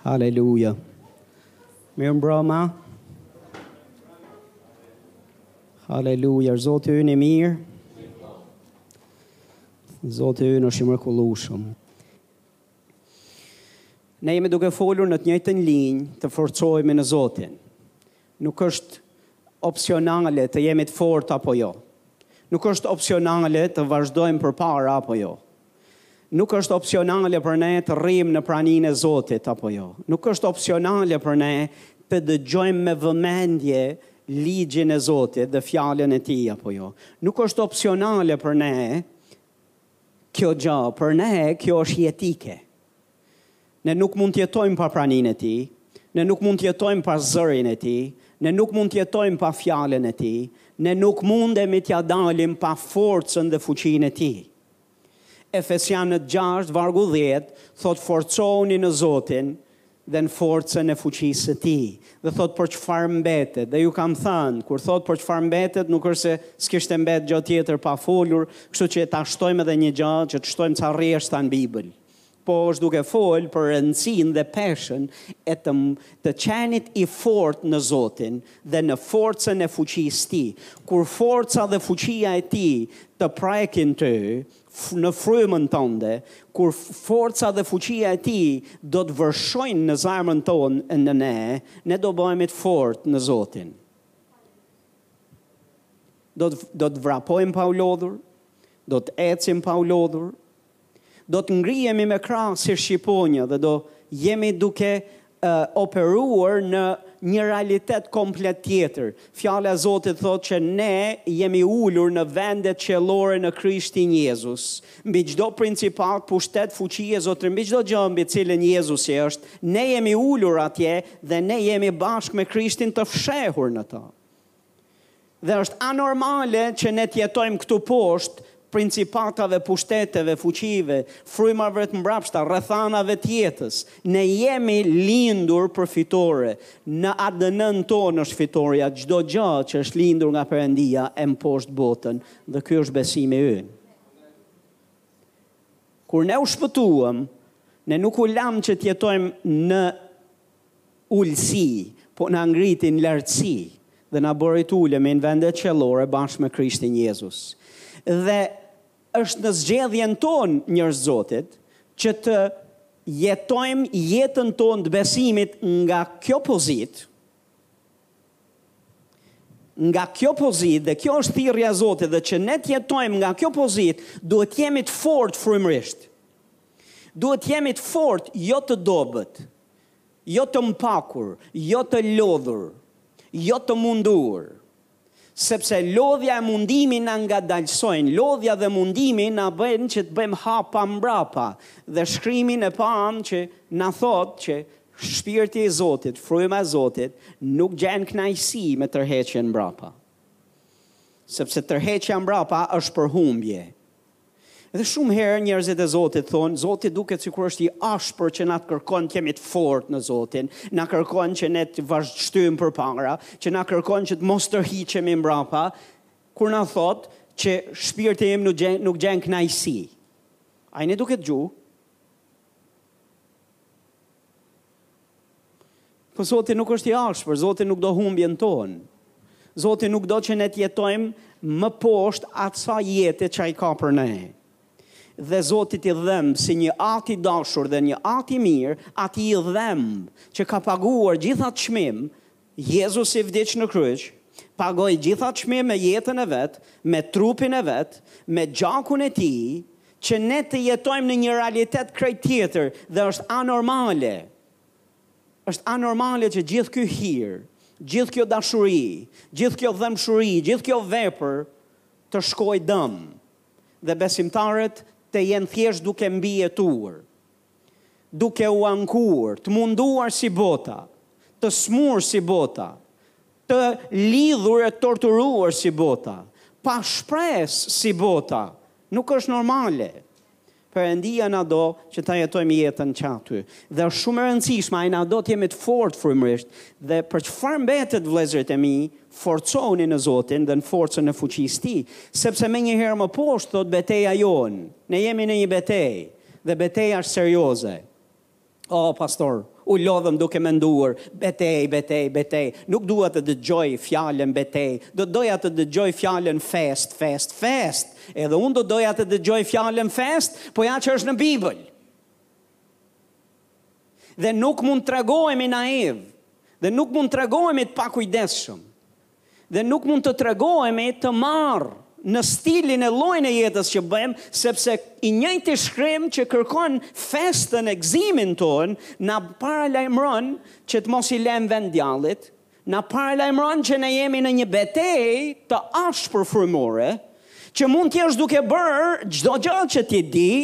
Haleluja. Mirë mbroma. Haleluja, Zoti ynë i mirë. Zoti ynë është i mrekullueshëm. Ne jemi duke folur në të njëjtën linjë të forcohemi në Zotin. Nuk është opsionale të jemi të fortë apo jo. Nuk është opsionale të vazhdojmë përpara apo jo. Nuk është opsionale për ne të rrimë në praninë e Zotit apo jo. Nuk është opsionale për ne të dëgjojmë me vëmendje ligjin e Zotit dhe fjalën e Tij apo jo. Nuk është opsionale për ne kjo gjë, për ne kjo është jetike. Ne nuk mund të jetojmë pa praninë e Tij, ne nuk mund të jetojmë pa zërin e Tij, ne nuk mund të jetojmë pa Fjalën e Tij, ne nuk mundemi t'ia dalim pa forcën dhe fuqinë e Tij. Efesianët gjashtë, vargu dhjetë, thotë forcohuni në Zotin dhe në forcën e fuqisë së Tij. Dhe thotë për çfarë mbetet. Dhe ju kam thënë, kur thotë për çfarë mbetet, nuk është se s'kishte mbet gjë tjetër pa folur, kështu që ta shtojmë edhe një gjë, që të shtojmë ca rrjeshta në Bibël. po është duke folë për rëndësinë dhe peshën e të të qenit i fortë në Zotin dhe në forcën e fuqisë së tij. Kur forca dhe fuqia e tij të prekin ty, në frymën tënde, kur forca dhe fuqia e tij do të vërshojnë në zemrën tonë e në ne, ne do bëhemi të fortë në Zotin. Do të do të vrapojmë pa u lodhur, do të ecim pa u lodhur, Do të ngrihemi me krahë si shqiponja dhe do jemi duke operuar në një realitet komplet tjetër. Fjala e Zotit thotë që ne jemi ulur në vendet qiellore në Krishtin Jezus. Mbi çdo principat, pushtet, fuqi e zotëri, mbi çdo gjë mbi të cilën Jezusi është, ne jemi ulur atje dhe ne jemi bashkë me Krishtin të fshehur në të. Dhe është anormale që ne të jetojmë këtu poshtë principatave, pushteteve, fuqive, frymave të mbrapshta, rrethanave të jetës. Ne jemi lindur për fitore. Në ADN-në tonë është fitorja, çdo gjë që është lindur nga Perëndia e mposht botën dhe ky është besimi ynë. Kur ne u shpëtuam, ne nuk u lamë që të jetojmë në ulësi, po na ngriti n'lartësi dhe na bëri t'ulemi n'vendet qiellore bashkë me Krishtin Jezus. Dhe është në zgjedhjen tonë, njerëz t'Zotit, që të jetojmë jetën tonë t'besimit nga kjo pozitë, nga kjo pozitë, dhe kjo është thirrja e Zotit, dhe që ne t'jetojmë nga kjo pozitë, duhet t'jemi t'fortë frymërisht. Duhet të jemi të fortë, jo të dobët, jo të mpakur, jo të lodhur, jo të mundur. Sepse lodhja e mundimi na ngadalësojnë, lodhja dhe mundimi na bëjnë që të bëjmë hapa mbrapa dhe shkrimin e pamë që na thotë që shpirti i Zotit, fryma e Zotit nuk gjen kënaqësi me tërheqjen mbrapa. Sepse tërheqja mbrapa është për humbje. Dhe shumë herë njerëzit e Zotit thonë, Zoti duket sikur është i ashpër që na të kërkon të jemi të fortë në Zotin, na kërkon që ne të vazhdojmë përpara, që na kërkon që të mos tërhiqemi mbrapa, kur na thot që shpirti im nuk gjen nuk gjen kënaqësi. Ai na duket gju. Po Zoti nuk është i ashpër, Zoti nuk do humbjen tonë. Zoti nuk do që ne të jetojmë më poshtë asaj jete që ai ka për ne. Dhe Zotit i dhemb si një atë i dashur dhe një atë i mirë, atij i dhemb që ka paguar gjithë atë çmim, Jezusi vdiq në kryq, pagoi gjithë atë çmim me jetën e vet, me trupin e vet, me gjakun e tij, që ne të jetojmë në një realitet krejt tjetër dhe është anormale, është anormale që gjithë ky hir, gjithë kjo dashuri, gjithë kjo dhembshuri, gjithë kjo vepër të shkojë dëm dhe besimtarët të jenë thjesht duke mbijetuar. duke u ankuar, të munduar si bota, të smur si bota, të lidhur e të torturuar si bota, pa shpresë si bota, nuk është normale. Perëndia na do që ta jetojmë jetën që aty. Dhe është shumë e rëndësishme, ai na do të jemi të fortë frymërisht. Dhe për çfarë mbetet vëllezërit e mi, forcohuni në Zotin dhe në forcën e fuqisë së tij, sepse menjëherë më poshtë thotë beteja jonë. Ne jemi në një betejë. Dhe beteja është serioze. O, pastor, u lodhëm duke menduar, betejë, betejë, betejë. Nuk dua të dëgjoj fjalën betejë. Do doja të dëgjoj fjalën festë, festë, festë. Edhe unë do doja të dëgjoj fjalën festë, po ja që është në Bibël. Dhe nuk mund të tregohemi naivë, dhe nuk mund të tregohemi të pakujdesshëm. dhe nuk mund të tregohemi të marrë në stilin e llojin e jetës që bëjmë, sepse i njëjti shkrim që kërkon festën e gëzimin tonë, na paralajmëron që të mos i lëmë vend djallit, na paralajmëron që ne jemi në një betejë të ashpër frymore, që mund të jesh duke bërë çdo gjë që ti di,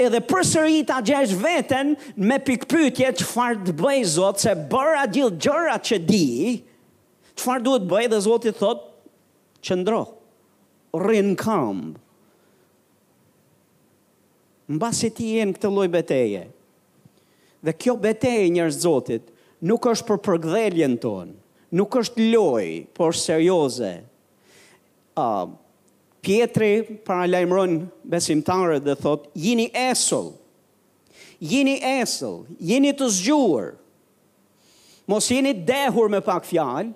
edhe përsëri ta gjesh veten me pikëpyetje çfarë të bëj Zot se bëra gjithë gjërat që di, Çfarë duhet bëj dhe Zoti thotë qëndro, rri në kambë. Mbasi ti je në këtë lloj beteje. Dhe kjo betejë njerëz Zotit nuk është për përgdheljen tonë, nuk është lojë, por serioze. Ë uh, Pjetri paralajmëron besimtarët dhe thotë jini esëll. Jini esëll, jini të zgjuar. Mos jini dehur me pak fjalë,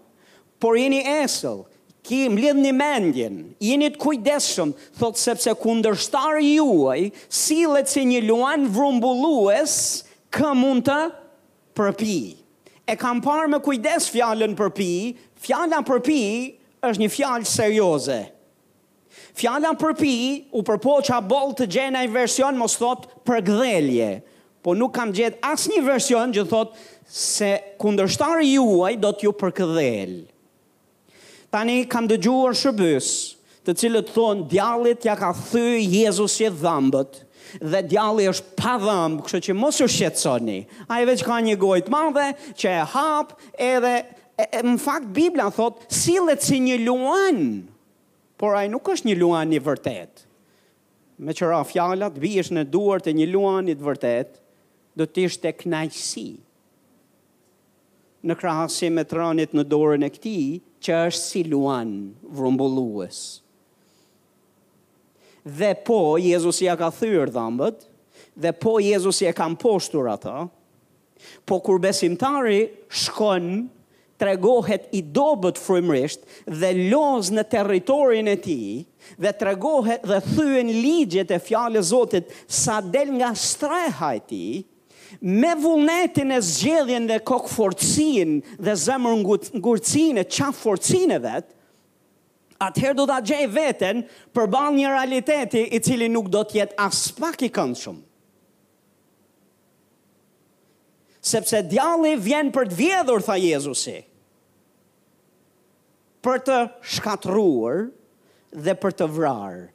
por jini esëll, ki mblidhni mendjen, jini të kujdesshëm, thotë sepse kundërshtari juaj sillet si një luan vrumbullues kë mund të përpijë. E kam parë me kujdes fjalën përpijë, fjala përpijë është një fjalë serioze. Fjala përpi u përpoqa boll të gjej naj version mos thotë përgdhelje, po nuk kam gjetë asnjë version që thotë se kundërshtari juaj do t'ju përkdhelë. Tani kam dëgjuar shërbys të cilët thonë djallit ia ka thy Jezusi dhëmbët dhe djalli është pa dhëmbë, kështu që mos u shqetësoni. Ai veç ka një gojë të madhe që e hap edhe në fakt Bibla thotë sillet si një luan. Por ai nuk është një luan i vërtetë. Me tjera fjalë, të biesh në duart e një luani të vërtetë, do të ishte kënaqësi. Në krahasim me të ranit në dorën e këtij, që është si luan vrumbullues. Dhe po Jezusi ia ka thyer dhambët, dhe po Jezusi e ka mposhtur atë, Po kur besimtari shkon tregohet i dobët frymërisht dhe loz në territorin e tij dhe tregohet dhe thyen ligjet e fjalës Zotit sa del nga streha e tij me vullnetin e zgjedhjen dhe kokëfortësinë dhe zemërngurtësinë e qafëfortësinë e vet atëherë do ta gjejë veten përballë një realiteti i cili nuk do të jetë aspak i këndshëm. Sepse djalli vjen për të vjedhur, tha Jezusi, për të shkatërruar dhe për të vrarë.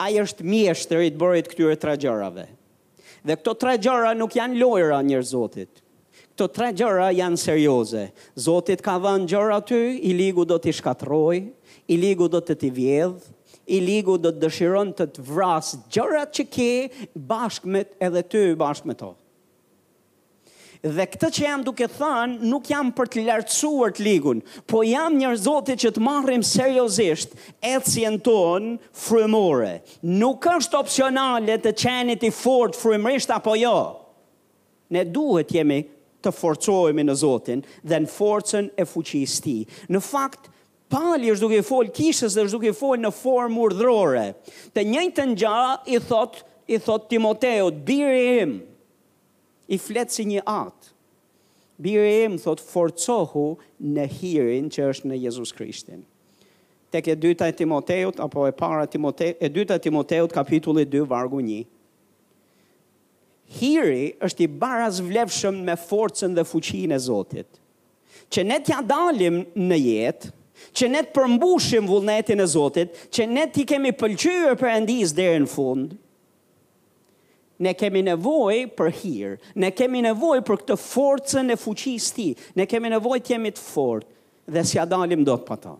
Ai është mjeshtër i të bërit këtyre tre gjërave. Dhe këto tre gjëra nuk janë lojëra njerëz Zotit. Këto tre gjëra janë serioze. Zoti të ka dhënë gjëra ty, i ligu do t'i shkatërrojë, i ligu do të t'i vjedhë, i ligu do të dëshiron të të vrasë gjërat që ke bashkë me edhe ty bashkë me to. Dhe këtë që jam duke thënë, nuk jam për të lartësuar të ligun, po jam njerëz Zotit që të marrim seriozisht ecjen tonë frymore. Nuk është opsionale të qenit i fort frymërisht apo jo. Ne duhet jemi të forcohemi në Zotin dhe në forcën e fuqisë së Tij. Në fakt, Pali është duke i folë kishës dhe është duke i folë në formë urdhërore. Të njëjtën gjë i thot i thot Timoteut, biri im. I flet si një at. Biri im thot forcohu në hirin që është në Jezus Krishtin. Tek e dyta e Timoteut apo e para Timoteut, e dyta e Timoteut kapitulli 2 vargu 1. Hiri është i barazvlefshëm me forcën dhe fuqinë e Zotit. Që ne t'ia dalim në jetë, që ne të përmbushim vullnetin e Zotit, që ne t'i kemi pëlqyer Perëndisë deri në fund, ne kemi nevojë për hir, ne kemi nevojë për këtë forcën e fuqisë së Tij, ne kemi nevojë të jemi të fortë dhe s'ia dalim dot pa të.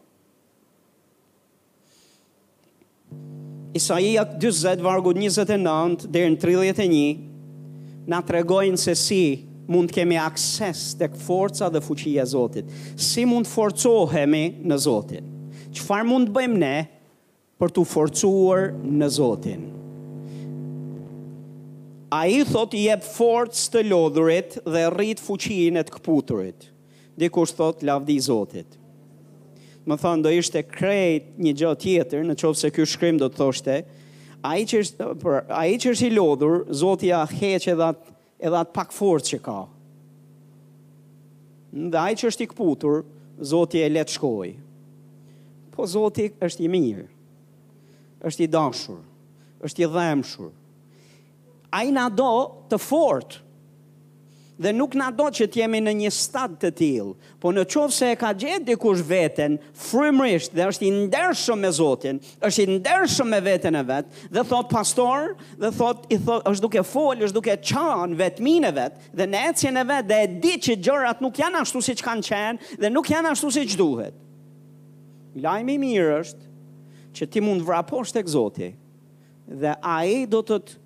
Isaia 40 vargu 29 deri në 31 na tregojnë se si mund të kemi akses tek forca dhe fuqia e Zotit. Si mund të forcohemi në Zotin? Çfarë mund të bëjmë ne për t'u forcuar në Zotin? Ai thotë i jep forcë të lodhurit dhe rrit fuqinë e të këputurit. Dikush thotë lavdi Zotit. Domethënë do ishte krejt një gjë tjetër në qoftë se ky shkrim do të thoshte ai që është ai që është i lodhur, Zoti ja heq edhe atë edhe atë pak forcë që ka. Dhe ai që është i kputur, Zoti e lë të shkojë. Po Zoti është i mirë. Është i dashur, është i dhembshur. Ai na do të fortë dhe nuk na do që të jemi në një stad të tillë. Po në qoftë se e ka gjetë dikush veten frymërisht dhe është i ndershëm me Zotin, është i ndershëm me veten e vet dhe thotë pastor dhe thotë i thotë është duke folë, është duke qa në vetminë e vet dhe në ecjen e vet dhe e di që gjërat nuk janë ashtu siç kanë qenë dhe nuk janë ashtu siç duhet. Lajmi i mirë është që ti mund vraposh tek Zoti. Dhe Ai do të të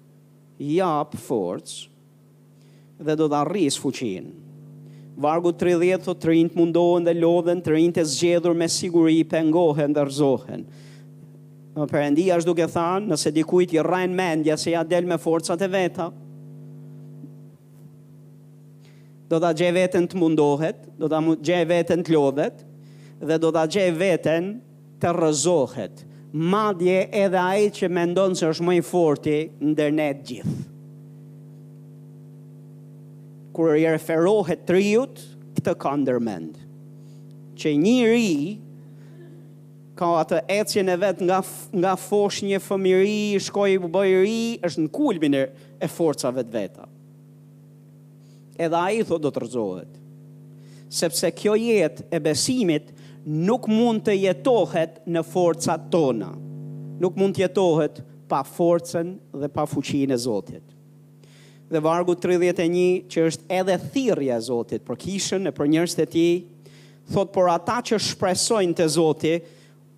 japë forcë dhe do ta rrisë fuqinë. Vargu tridhjetë thotë, Të rinjtë mundohen dhe lodhen, të rinjtë e zgjedhur me siguri pengohen dhe rrëzohen. Perëndia është duke thënë, nëse dikujt i rren mendja se ja del me forcat e veta, do ta gjej veten të mundohet, do ta gjej veten të lodhet dhe do ta gjej veten të rrëzohet, madje edhe ai që mendon se është më i forti ndër ne të gjithë. Kur i referohet triut, këtë ka ndërmend. Që njeriu ka atë ecjen e vet nga nga foshnjë fëmijëri, shkoi u bë i ri, është në kulmin e, e forcave të veta. Edhe ai thotë do të rrëzohet. Sepse kjo jetë e besimit nuk mund të jetohet në forcat tona. Nuk mund të jetohet pa forcën dhe pa fuqinë e Zotit. Dhe vargu 31, që është edhe thirrja e Zotit për kishën e për njerëzit e tij, thotë por ata që shpresojnë te Zoti,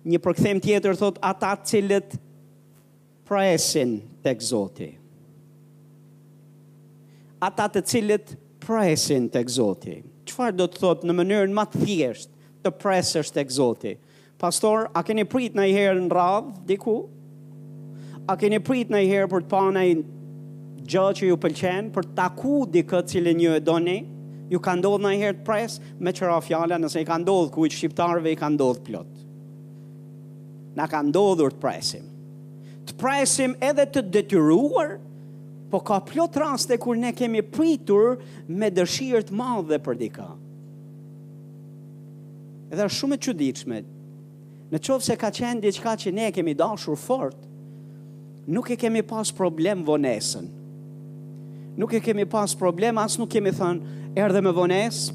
një përkthim tjetër thotë ata të cilët Presin tek Zoti. Ata të cilët presin tek Zoti. Çfarë do të thotë në mënyrën më të thjeshtë të presësh tek Zoti? Pastor, a keni prit nonjëherë në radhë, diku? A keni prit nonjëherë për të pa nonjë gjë që ju pëlqen, për të taku dikë cilin ju e doni? Ju ka ndodhë nonjëherë të presë, me qëra fjala nëse i ka ndodhë, kujt shqiptarëve i ka ndodhë plot. Na ka ndodhur të presim. Të presim edhe të detyruar, po ka plot raste kur ne kemi pritur me dëshirë të madhe për dikë. Edhe është shumë e çuditshme. Në qoftë se ka qenë diçka që ne kemi dashur fort, nuk e kemi pas problem vonesën. Nuk e kemi pas problem, as nuk kemi thënë, erdhe me vonesë,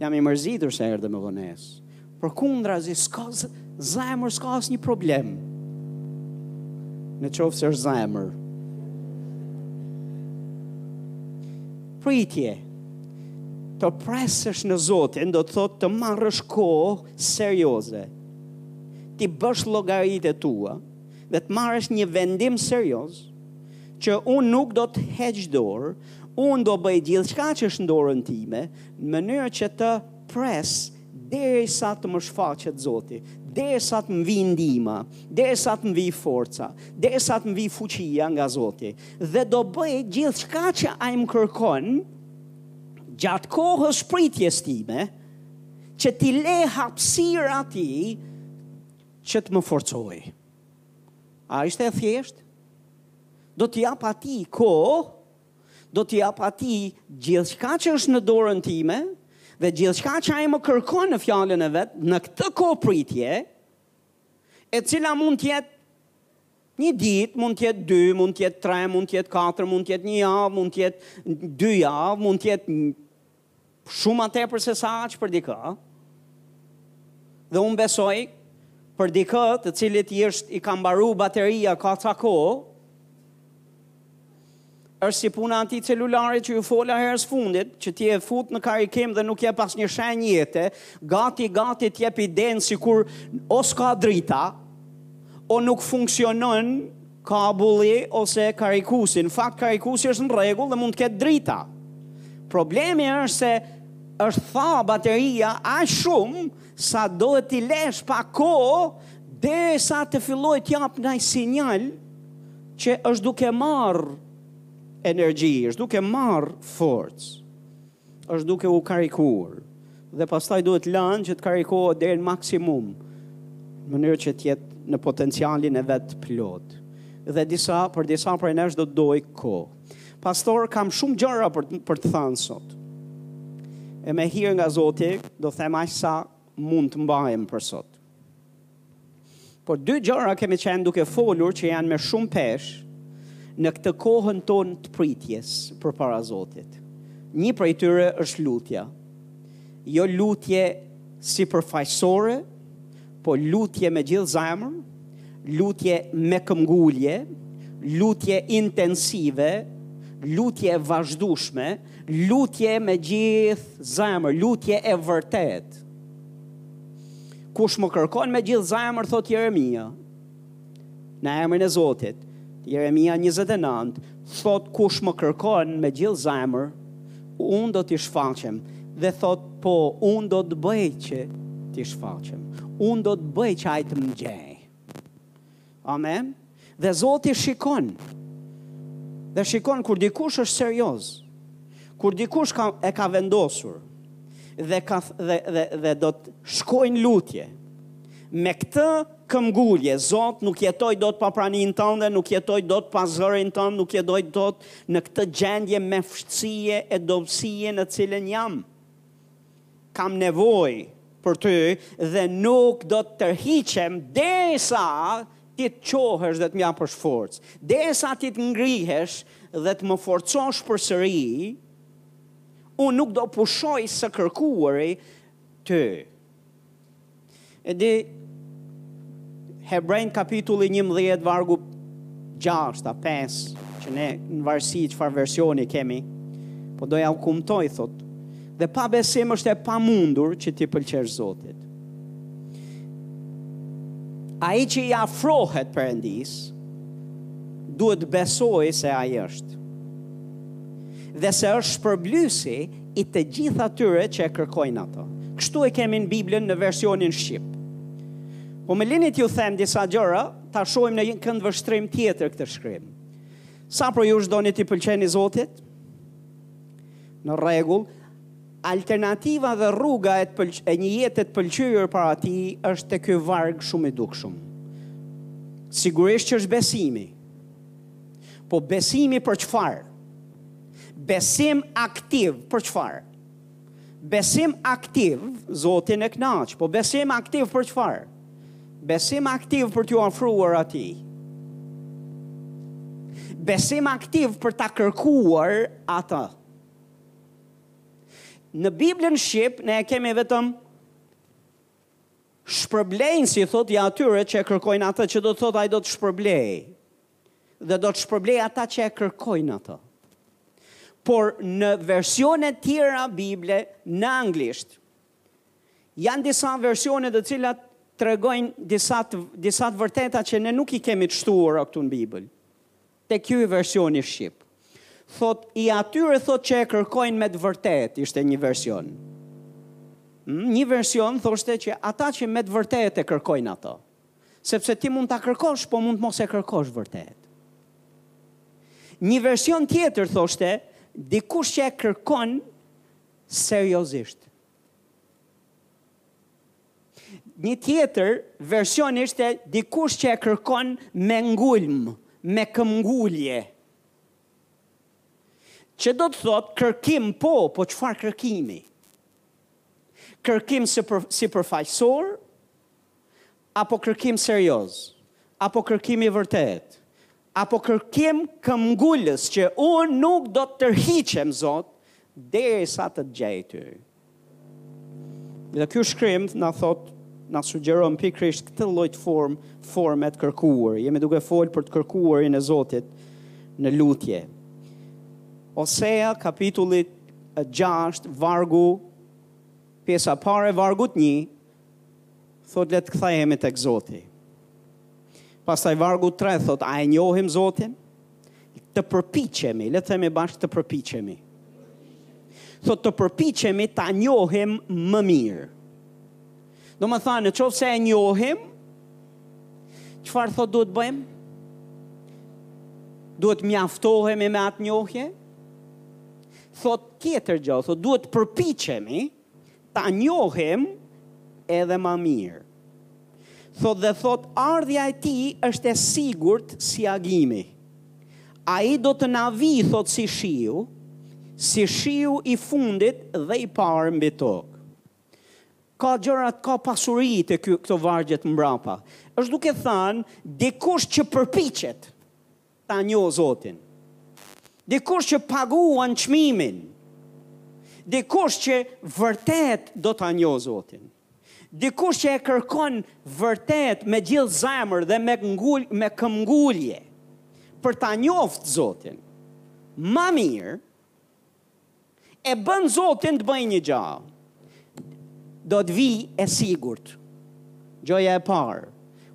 jam i mërzitur se erdhe me vonesë. Përkundrazi, s'ka zemër, s'ka asnjë problem. Në qoftë se është zemër. Pritje, të presësh në Zotin, do të thotë të marrësh kohë serioze. T'i bësh llogaritë e tua, dhe të marrësh një vendim serioz, që unë nuk do të heq dorë, unë do bëj gjithçka që është në dorën time, në mënyrë që të pres Derisa të më shfaqet Zoti, derisa të më vijë ndihma, derisa të më vijë forca, derisa të më vijë fuqia nga Zoti, dhe do bëj gjithçka që ai më kërkon gjatë kohës së pritjes time, që t'i lë hapësirë atij që të më forcojë. A ishte e thjeshtë? Do t'i jap atij kohë do t'i jap atij gjithçka që është në dorën time dhe gjithçka që ai më kërkon në fjalën e vet në këtë kohë pritje, e cila mund të jetë një ditë, mund të jetë dy, mund të jetë tre, mund të jetë katër, mund të jetë një javë, mund të jetë dy javë, mund të jetë Shumë më tepër se sa aq për dikë. Dhe unë besoj për dikë të cilit i është i ka mbaru bateria ka ca kohë, është si puna e atij celularit që ju fola herës së fundit, që ti e fut në karikim dhe nuk jep asnjë shenjë jete, gati, gati t'jep idenë sikur o s'ka drita, o nuk funksionon, Kabulli ose karikusi, në fakt karikusi është në rregull dhe mund të ketë drita. Problemi është se është tha bateria aq shumë sa duhet t'i lesh pak kohë derisa të fillojë të japë ndonjë sinjal që është duke marrë energji, është duke marrë forcë. Është duke u karikuar dhe pastaj duhet lënë që të karikohet deri në maksimum, në mënyrë që të jetë në potencialin e vet të plotë. Dhe disa, për disa prej nesh do të dojë kohë. Pastor, kam shumë gjëra për të, për të thënë sot. E me hir nga Zoti, do them aq sa mund të mbahem për sot. Por dy gjëra kemi qenë duke folur që janë me shumë peshë në këtë kohën tonë të pritjes përpara Zotit. Një prej tyre është lutja. Jo lutje sipërfaqësore, po lutje me gjithë zemër, lutje me këmbëngulje, lutje intensive, lutje e vazhdueshme, lutje me gjithë zemër, lutje e vërtetë. Kush më kërkon me gjithë zemër, thotë Jeremia, në emrin e Zotit, Jeremia 29, thotë kush më kërkon me gjithë zemër, unë do t'i shfaqem, dhe thotë po, unë do të bëj që t'i shfaqem, unë do të bëj që ai të më gjejë. Amen. Dhe Zoti shikon. Dhe shikon kur dikush është serioz. Kur dikush ka e ka vendosur dhe ka dhe dhe, dhe do të shkojë në lutje. Me këtë këmbëngulje, Zot nuk jetoj dot pa praninë tënde, nuk jetoj dot pa zërin tënd, nuk jetoj dot në këtë gjendje mefshtësie e dobësie në të cilën jam. Kam nevojë për ty dhe nuk do të tërhiqem derisa ti të çohesh dhe të më japësh forcë. Derisa ti të ngrihesh dhe të më forcosh përsëri, unë nuk do pushoj së kërkuari ty. E di Hebrenjve kapitulli 11 vargu 6 a 5 qoftë në varësi çfarë versioni kemi, po do jua kujtoj thotë. Dhe pa besim është e pamundur që t'i pëlqesh Zotit. Ai që i afrohet Perëndisë duhet të besojë se ai është. Dhe se është shpërblyesi i të gjithë atyre që e kërkojnë atë. Kështu e kemi në Biblën në versionin shqip. Po më lini t'ju them disa gjëra, ta shohim në një këndvështrim tjetër këtë shkrim. Sa prej jush doni t'i pëlqeni Zotit? Në rregull, alternativa dhe rruga e, pëlq, e një jete të pëlqyer para tij është te ky varg shumë i dukshëm. Sigurisht që është besimi. Po besimi për çfarë? Besim aktiv, për çfarë? Besim aktiv, Zotin e kënaq, po besim aktiv për çfarë? Besim aktiv për t'iu afruar atij. Besim aktiv për ta kërkuar atë. Në Biblën shqip, ne e kemi vetëm shpërblenjësi, thotë, i atyre që e kërkojnë atë, që do të thotë ai do të shpërblejë dhe do të shpërblejë ata që e kërkojnë atë. Por në versione të tjera Bible në anglisht janë disa versione të cilat tregojnë disa të, disa të vërteta që ne nuk i kemi të shtuara këtu në Bibël. Te ky versioni shqip. Thotë i atyre thotë që e kërkojnë me të vërtetë, ishte një version. Hmm, një version thoshte që ata që me të vërtetë e kërkojnë atë. Sepse ti mund ta kërkosh, po mund të mos e kërkosh vërtet. Një version tjetër thoshte, dikush që e kërkon seriozisht. Një tjetër version ishte dikush që e kërkon me ngulm, me këmbëngulje. Që do të thotë kërkim po, po çfarë kërkimi? Kërkim sipër, sipërfaqësor, apo kërkim serioz, apo kërkim i vërtetë, apo kërkim këmbngulës që unë nuk do të tërhiqem, Zot, derisa të të gjej Ty. Dhe ky shkrim na thotë, na sugjeron pikërisht këtë lloj të formë, forme të kërkuari. Jemi duke folë për të kërkuarin e Zotit në lutje. Osea kapitulli 6 vargu pjesa e parë e vargut 1 Thotë le të kthehemi tek Zoti. Pastaj vargu 3 thotë a e njohim Zotin? Të përpiqemi, le të themi bashkë të përpiqemi. Thotë të përpiqemi ta njohim më mirë. Domethënë, në qoftë se e njohim, çfarë thotë duhet të bëjmë? Duhet të mjaftohemi me atë njohje? Thotë tjetër gjë, thotë duhet të përpiqemi, ta njohim edhe ma mirë. Thotë dhe thotë, ardhja e tij është e sigurt si agimi. Ai do të na vijë, thotë si shiu, si shiu i fundit dhe i parë mbi tokë. Ka gjërat, ka pasuri te këto vargjet mbrapa. është duke thanë, dikush që përpiqet, Ta njohë Zotin. Dikush që paguan çmimin. Dikush që vërtet do ta njohë Zotin. Dikush që e kërkon vërtet me gjithë zemër dhe me ngul, me këmbëngulje për ta njoftë Zotin. Ma mirë E bën Zotin të bëjë një gja. Do të vijë e sigurt. Gjoja e parë,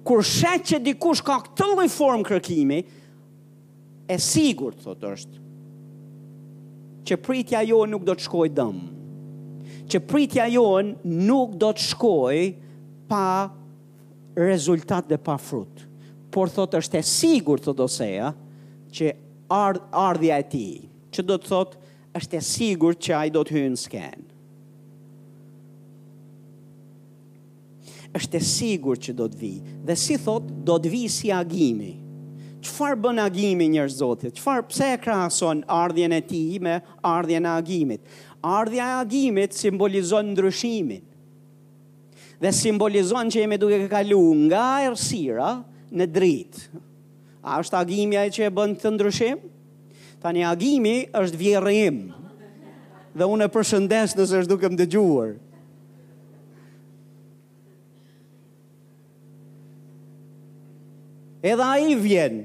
kur sheh që dikush ka këtë lloj forme kërkimi, e sigurt thotë është që pritja jonë nuk do të shkojë dëm. Që pritja jonë nuk do të shkojë pa rezultat dhe pa fryt. Por thotë është e sigurt thotë Osea që ardhja e tij Që do të thotë, është e sigurt që ai do të hyjë në skenë. Është e sigurt që do të vijë. Dhe si thotë, do të vijë si agimi. Çfarë bën agimi njerëz të Zotit? Çfarë pse e krahason ardhjen e tij me ardhjen e agimit? Ardhja e agimit simbolizon ndryshimin. Dhe simbolizon që jemi duke kalu nga errësira në dritë. A është agimi ai që e bën këtë ndryshim? Tani agimi është vjehrri im. Dhe unë e përshëndes nëse është duke më dëgjuar. Edhe ai vjen,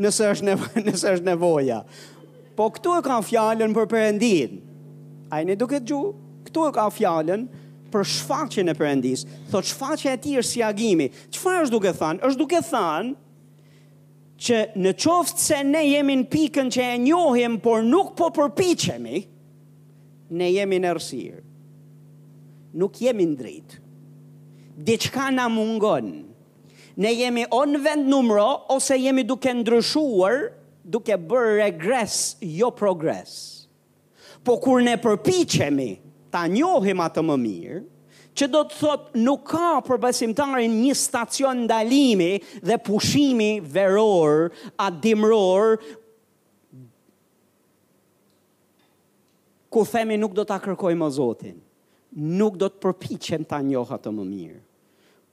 nëse është, nev nëse është nevoja. Po këtu e ka fjalën për Perëndinë. Ai është duke të dëgju, këtu e ka fjalën për shfaqjen e Perëndisë. Thotë shfaqja e tij është si agimi. Çfarë është duke thanë? Është duke thanë që në qoftë se ne jemi në pikën që e njohim, por nuk po përpiqemi, ne jemi në errësirë. Nuk jemi në dritë. Diçka na mungon. Ne jemi o në vendnumëro, ose jemi duke ndryshuar, duke bërë regres, jo progres. Po kur ne përpiqemi ta njohim atë më mirë, që do të thotë nuk ka për besimtarin një stacion ndalimi dhe pushimi veror a dimror ku themi nuk do ta kërkoj më Zotin, nuk do të përpiqem ta njoh atë më mirë.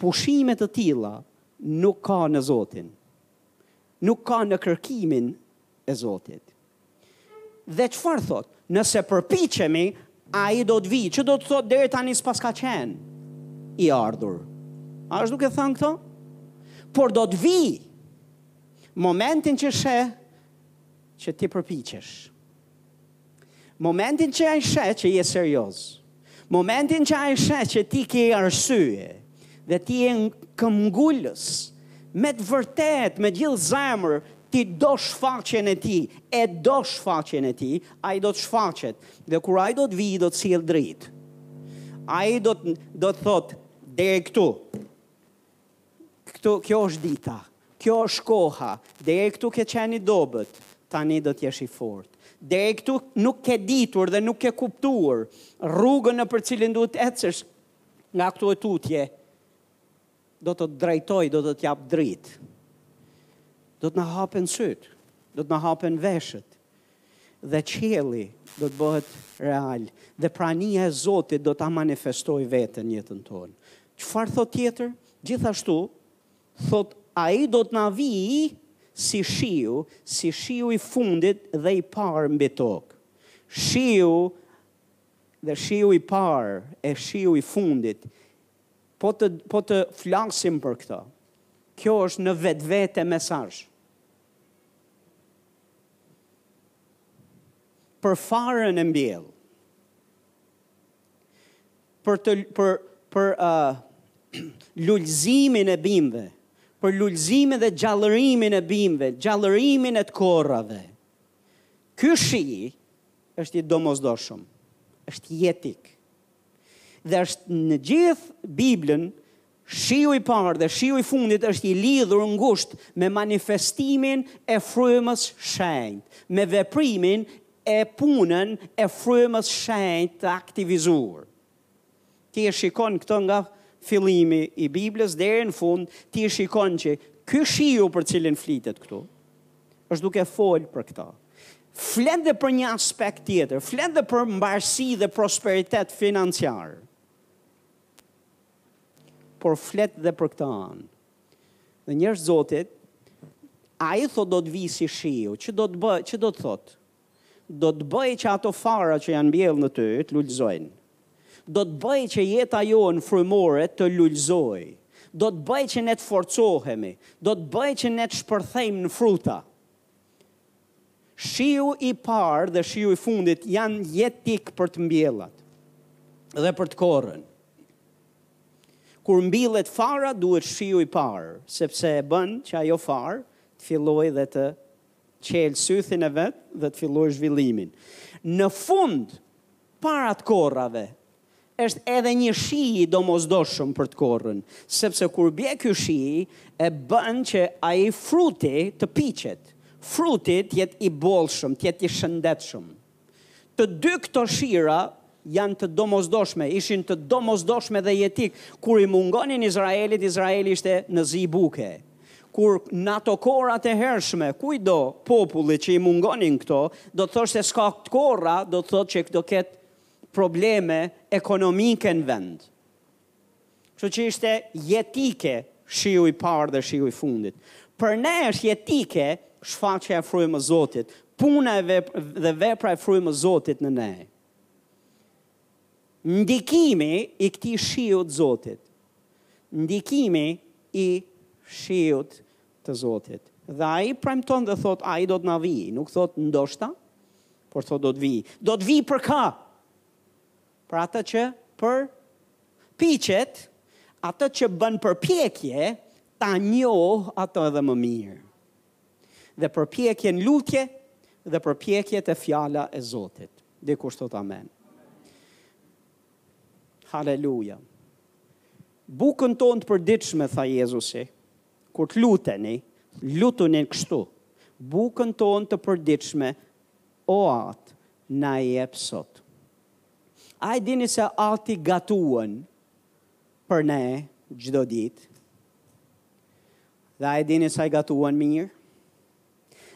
Pushime të tilla nuk ka në Zotin. Nuk ka në kërkimin e Zotit. Dhe çfarë thotë? Nëse përpiqemi, ai do të vijë. Që do të thotë deri tani s'pas ka qenë i ardhur. A është duke thënë këto? Por do të vijë momentin që sheh që ti përpiqesh. Momentin që ai sheh që je serioz. Momentin që ai sheh që ti ke arsye dhe ti je këmbgulës me të vërtetë, me gjithë zemër, ti do shfaqjen e tij, e do shfaqjen e tij, ai do të shfaqet, dhe kur ai do të vijë, do të sjellë dritë. Ai do të, do të thotë, deri këtu, Këtu, kjo është dita. Kjo është koha. Deri këtu ke qenë i dobët. Tani do të jesh i fortë. Deri këtu nuk ke ditur dhe nuk ke kuptuar rrugën nëpër cilin duhet të ecësh nga këtu e tutje. Do të të drejtoj, do të të jap dritë. Do të na hapen sytë, do të na hapen veshët. Dhe qielli do të bëhet real dhe prania e Zotit do ta manifestojë veten në jetën tonë. Çfarë thotë tjetër? Gjithashtu, thotë ai do të na vijë si shiu, si shiu i fundit dhe i parë mbi tokë. Shiu dhe shiu i parë e shiu i fundit, po të, po të flasim për këto, kjo është në vetvete mesazh. për farën e mbjellë. Për të për për uh, lulëzimin e bimëve, për lulëzimin dhe gjallërimin e bimëve, gjallërimin e të korrave. Ky shi është i domosdoshëm, është jetik. Dhe është në gjithë Biblën Shiu i parë dhe shiu i fundit është i lidhur ngushtë me manifestimin e frymës shenjtë, me veprimin e punën e frymës shenjtë të aktivizuar. Ti e shikon këtë nga fillimi i Biblës deri në fund, ti e shikon që ky shiu për cilin flitet këtu, është duke folë për këtë. Flet dhe për një aspekt tjetër, flet dhe për mbarësi dhe prosperitet financiar. por flet dhe për këtë anë. Dhe njerëz të Zotit, ai thotë do të vijë si shiu, që do të bëjë, që do të thotë? Do të bëjë që ato fara që janë mbjellë në ty të lulëzojnë. Do të bëjë që jeta jonë frymore të lulëzojë. Do të bëjë që ne të forcohemi, do të bëjë që ne të shpërthejmë në fruta. Shiu i parë dhe shiu i fundit janë jetikë për të mbjellat dhe për të korrën. Kur mbillet fara duhet shiu i parë, sepse e bën që ajo farë të fillojë dhe të çelë sythin e vet dhe të fillojë zhvillimin. Në fund, para të korrave, Është edhe një shi i domosdoshëm për të korrën, sepse kur bie ky shi e bën që ai fruti të piqet, fruti të jetë i bollshëm, të jetë i shëndetshëm. Të dy këto shira janë të domosdoshme, ishin të domosdoshme dhe jetikë. Kur i mungonin Izraelit, Izraeli ishte në zi buke. Kur në ato kohërat e hershme, kujtdo populli që i mungonin këto, do të thoshte s'ka të korra, do të thotë që do ketë probleme ekonomike në vend. Kështu që ishte jetike shiu i parë dhe shiu i fundit. Për ne është jetike shfaqja e Frymës së Zotit, puna e vep dhe vepra e Frymës së Zotit në ne. Ndikimi i këtij shiut të Zotit, ndikimi i shiut të Zotit. Dhe Ai premton dhe thotë, Ai do të na vijë. Nuk thotë ndoshta, por thotë do të vijë. Do të vijë për kë? Për atë që përpiqet, atë që bën përpjekje ta njohë atë edhe më mirë. Dhe përpjekje në lutje dhe përpjekje te fjala e Zotit. Dikush thotë amen. Haleluja. Bukën tonë të përditshme, tha Jezusi, Kur të luteni, lutuni kështu, Bukën tonë të përditshme, o Atë, na jep sot. A e dini se Ati gatuan për ne çdo ditë? Dhe a e dini se ai gatuan mirë?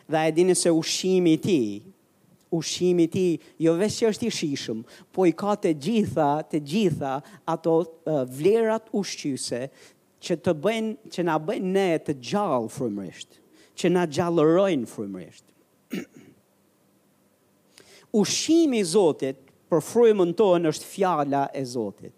Dhe a e dini se ushqimi i tij ushqimi i tij jo veç është i shijshëm, po i ka të gjitha, të gjitha ato vlerat ushqyese Që të bëjnë, që na bëjnë ne të gjallë frymërisht, që na gjallërojnë frymërisht. Ushqimi i Zotit për frymën tonë është fjala e Zotit.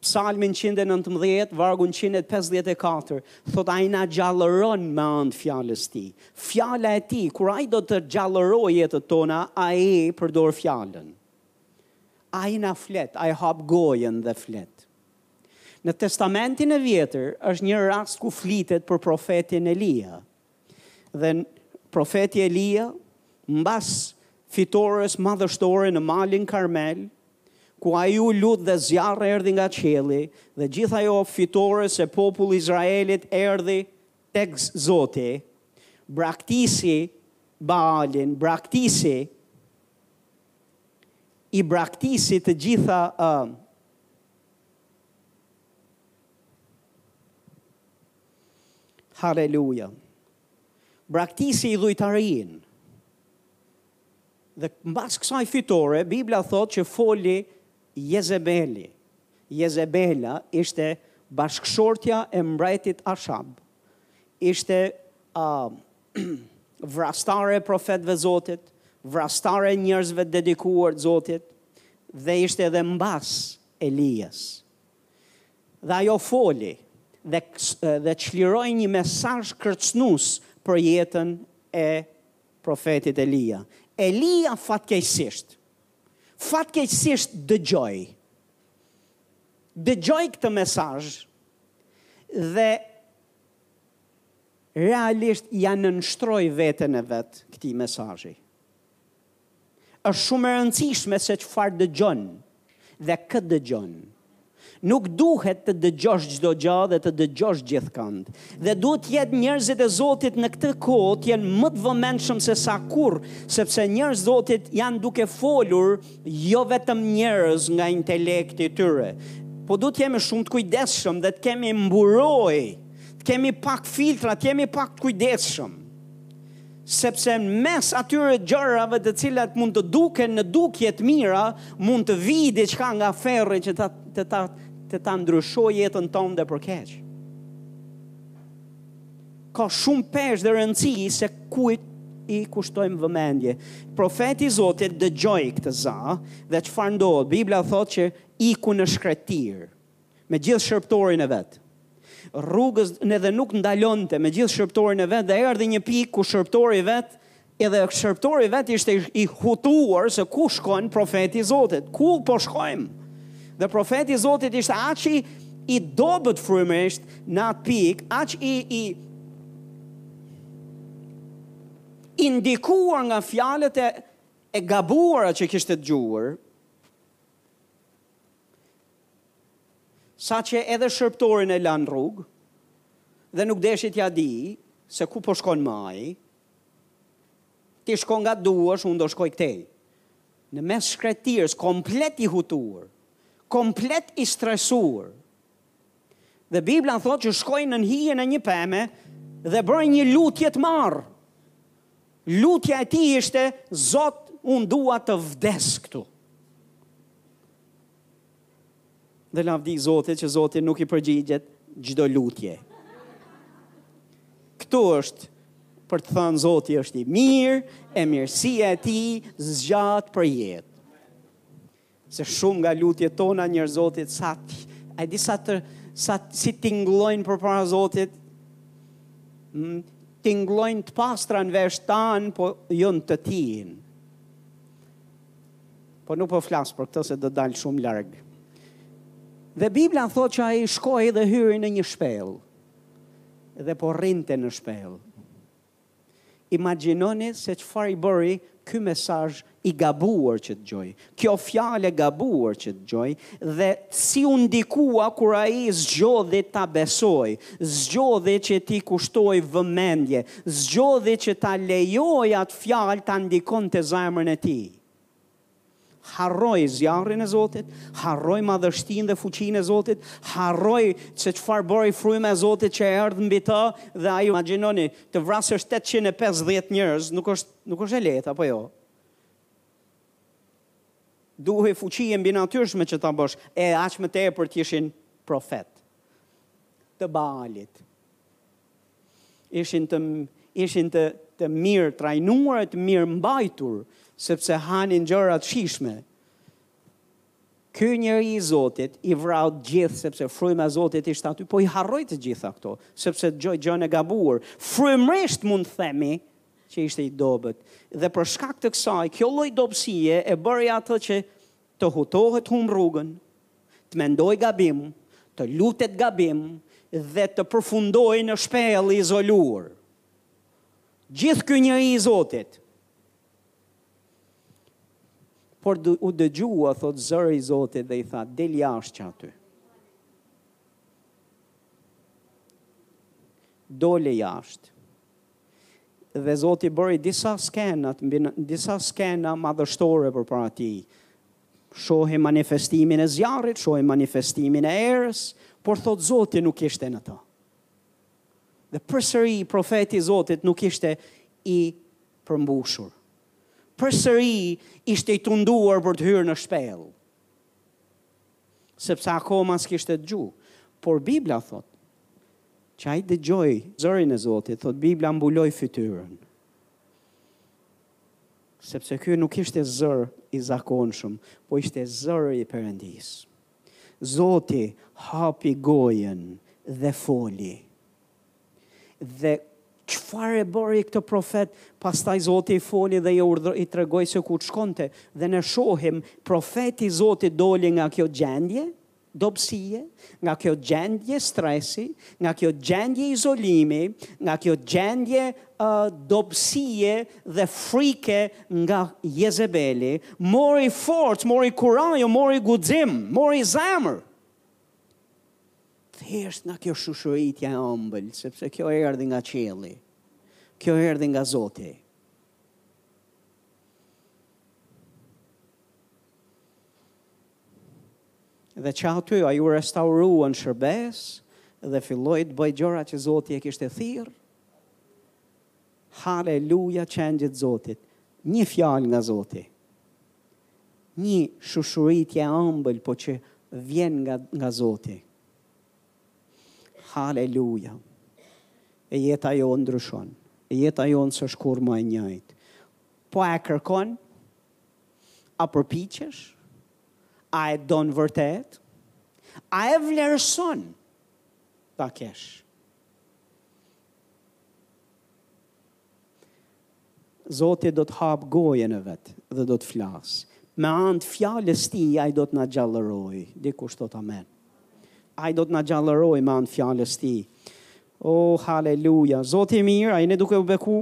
Psalmin 119, vargun 154, thotë ai na gjallëron me anë të fjalës së tij. Fjala e tij, kur ai do të gjallërojë jetët tona, ai përdor fjalën. Ai na flet, ai hap gojën dhe flet. Në Testamentin e Vjetër është një rast ku flitet për profetin Elia. Dhe profeti Elia, mbas fitores madhështore në malin Karmel, ku ai u lut dhe zjarr erdhi nga qielli, dhe gjithë ajo fitore se populli i Izraelit erdhi tek Zoti, braktisi Baalin, braktisi, i braktisi të gjitha uh, Haleluja. Braktisi idhujtarinë. Dhe mbas kësaj fitore, Bibla thotë që foli Jezebeli. Jezebela ishte bashkëshortja e mbretit Ashab. Ishte uh, vrastare e profetëve të Zotit, vrastare e njerëzve të dedikuar Zotit, dhe ishte edhe mbas Elias. Dhe ajo foli dhe, dhe çliroi një mesazh kërcënues për jetën e profetit Elia. Elia fatkeqësisht, fatkeqësisht dëgjoi, dëgjoi këtë mesazh dhe Realisht ia nënshtroi veten e vet këtij mesazhi. Është shumë e rëndësishme se çfarë dëgjon dhe kë dëgjon. Nuk duhet të dëgjosh çdo gja dhe të dëgjosh gjithkënd. Dhe duhet të jetë njerëzit e Zotit në këtë kohë të jenë më të vëmendshëm sesa kurrë, sepse njerëz Zotit janë duke folur jo vetëm njerëz nga intelekti i tyre. Po duhet të jemi shumë të kujdesshëm dhe të kemi mburojë të kemi pak filtra, të jemi pak të kujdesshëm. Sepse në mes atyre gjërave të cilat mund të duken në dukje të mira, mund të vijë diçka nga ferri që ta të ta të ta ndryshojë jetën tënde dhe për keq. Ka shumë peshë dhe rëndësi se kujt i kushtojmë vëmendje. Profeti i Zotit dëgjoi këtë za dhe çfarë ndodh? Bibla thotë që iku në shkretëtirë. me gjithë shërbëtorin e vet. Rrugës edhe nuk ndalonte me gjithë shërbëtorin e vet dhe erdhi një pikë ku shërbëtori i vet edhe shërbëtori i vet ishte i hutuar se ku shkon profeti i Zotit, ku po shkojmë. Dhe profeti i Zotit ishte aq i i dobët frymërisht në atë pikë, aq i i ndikuar nga fjalët e e gabuara që kishte dëgjuar, Saqë edhe shërbëtorin e la në rrugë dhe nuk deshi t'ia dijë se ku po shkon ma ai, Ti shko nga duash, unë do shkoj këtej. Në mes shkretirës, komplet i hutuar, komplet i stresuar. Dhe Bibla thotë që shkoi nën hijen e një peme dhe bëri një lutje të marrë. Lutja e tij ishte, Zot, unë dua të vdes këtu. Dhe lavdi Zotit që Zoti nuk i përgjigjet çdo lutje. Këtu është për të thënë Zoti është i mirë, e mirësia e tij zgjat për jetë. Se shumë nga lutjet tona njerëz të Zotit sa të, a di sa të, sa të, si tingëllojnë përpara Zotit, mm, tingëllojnë të pastra në veshët tanë, po jo në të tijin. Po nuk po flas për këtë se do dal shumë larg. Dhe Bibla thotë që ai shkoi dhe hyri në një shpellë. Dhe po rrinte në shpellë. Imagjinoni se çfarë i bëri ky mesazh i gabuar që dëgjoi. Kjo fjalë e gabuar që dëgjoi dhe si u ndikua kur ai zgjodhi ta besojë, zgjodhi që t'i kushtojë vëmendje, zgjodhi që ta lejojë at fjalë ta ndikonte zemrën e tij. Harroi zjarrin e Zotit, harroi madhështinë dhe fuqinë e Zotit, harroi se çfarë bëri fryma e Zotit që erdhi mbi të dhe ai imagjinoni të vrasësh 850 njerëz, nuk është nuk është e lehtë apo jo? Duhej fuqi e mbinatyrshme që ta bësh, e aq më tepër të ishin profetë të Baalit. ishin të ishin të të mirëtrajnuar e të mirëmbajtur, sepse hanin gjëra të shijshme. Ky njeri i Zotit i vrau të gjithë sepse fryma e Zotit ishte aty, po i harroi të gjitha këto, sepse dëgjoi gjënë e gabuar. Frymërisht mund të themi që ishte i dobët. Dhe për shkak të kësaj, kjo lloj dobësie e bëri atë që Të hutohet humb rrugën, të mendojë gabim, të lutet gabim dhe të përfundojë në shpellë i izoluar. Gjithë ky njeri i Zotit. Por u dëgjua, thotë zëri i Zotit dhe i tha, del jashtë që aty. Dole jashtë. dhe Zoti bëri disa skenat, mbi disa skena madhështore përpara tij. Shohim manifestimin e zjarrit, shohim manifestimin e erës, por thotë Zoti nuk ishte në të. Dhe përsëri profeti i Zotit nuk ishte i përmbushur. Përsëri ishte i tunduar për të hyrë në shpellë. sepse akoma s'kishte dëgju. Por Bibla thotë që ai dëgjoi zërin e Zotit, thotë Bibla mbuloi fytyrën. Sepse ky nuk ishte zër i zakonshëm, po ishte zëri i Perëndisë. Zoti hapi gojën dhe foli. Dhe çfarë e bëri këtë profet? Pastaj Zoti i foli dhe i urdhëroi i tregoi se ku të shkonte. Dhe ne shohim profeti i Zotit doli nga kjo gjendje dobësie, nga kjo gjendje stresi, nga kjo gjendje izolimi, nga kjo gjendje uh, dobësie dhe frike nga Jezebeli, mori forcë, mori kurajo, mori guxim, mori zemër. Thjesht nga kjo shushuritje e ëmbël, sepse kjo erdhi nga qielli. Kjo erdhi nga Zoti. Dhe që aty ai u restauru në shërbesë dhe filloi të bëjë gjëra që Zoti e kishte thirr. Haleluja Qengjit Zotit. Një fjalë nga Zoti. Një shushuritje e ëmbël po që vjen nga nga Zoti. Haleluja. E jeta jonë ndryshon. E jeta jonë s'është kurrë më e njëjtë. Po a e kërkon? A përpiqesh? A e don vërtet? A e vlerëson ta kesh? Zoti do të hapë gojën e vet dhe do të flasë. Me anë të fjalës së tij ai do të na gjallërojë. Dikush thotë amen. Ai do të na gjallërojë me anë të fjalës së tij. Oh, haleluja. Zoti i mirë, a jeni duke u beku.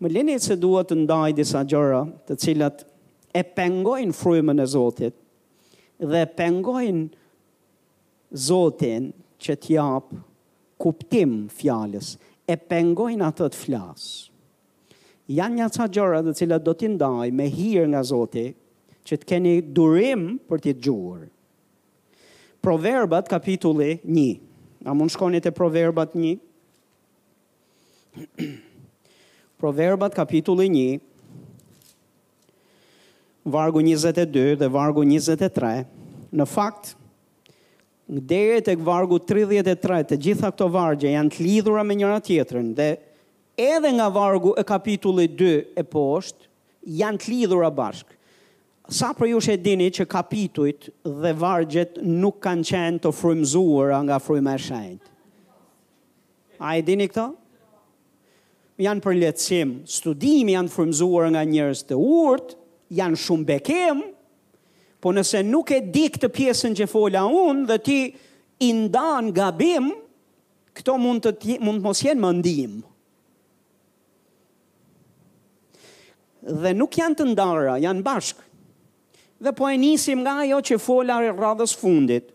Më lini se dua të ndaj disa gjëra, të cilat e pengojnë frymën e Zotit dhe pengojnë Zotin që të japë kuptim fjalës, e pengojnë atë të flasë. Janë nja ca gjëra të cilat do t'i ndaj me hir nga Zoti, që të keni durim për t'i dëgju. Proverbat kapitulli 1. A mund shkoni te Proverbat 1? Proverbat kapitulli 1, vargu 22 dhe vargu 23, në fakt, deri tek vargu 33, të gjitha këto vargje janë të lidhura me njëra tjetrën dhe edhe nga vargu e kapitullit 2 e poshtë janë të lidhura bashkë. Sa prej jush e dini që kapitujt dhe vargjet nuk kanë qenë të frymëzuara nga fryma e shenjtë. A e dini këto? Janë për lehtësim studimi, janë frymëzuar nga njerëz të urtë, janë shumë bekim, po nëse nuk e di këtë pjesën që fola unë dhe ti i ndan gabim, këto mund të mund të mos jenë më ndihmë. Dhe nuk janë të ndara, janë bashkë. Dhe po e nisim nga ajo që fola radhës fundit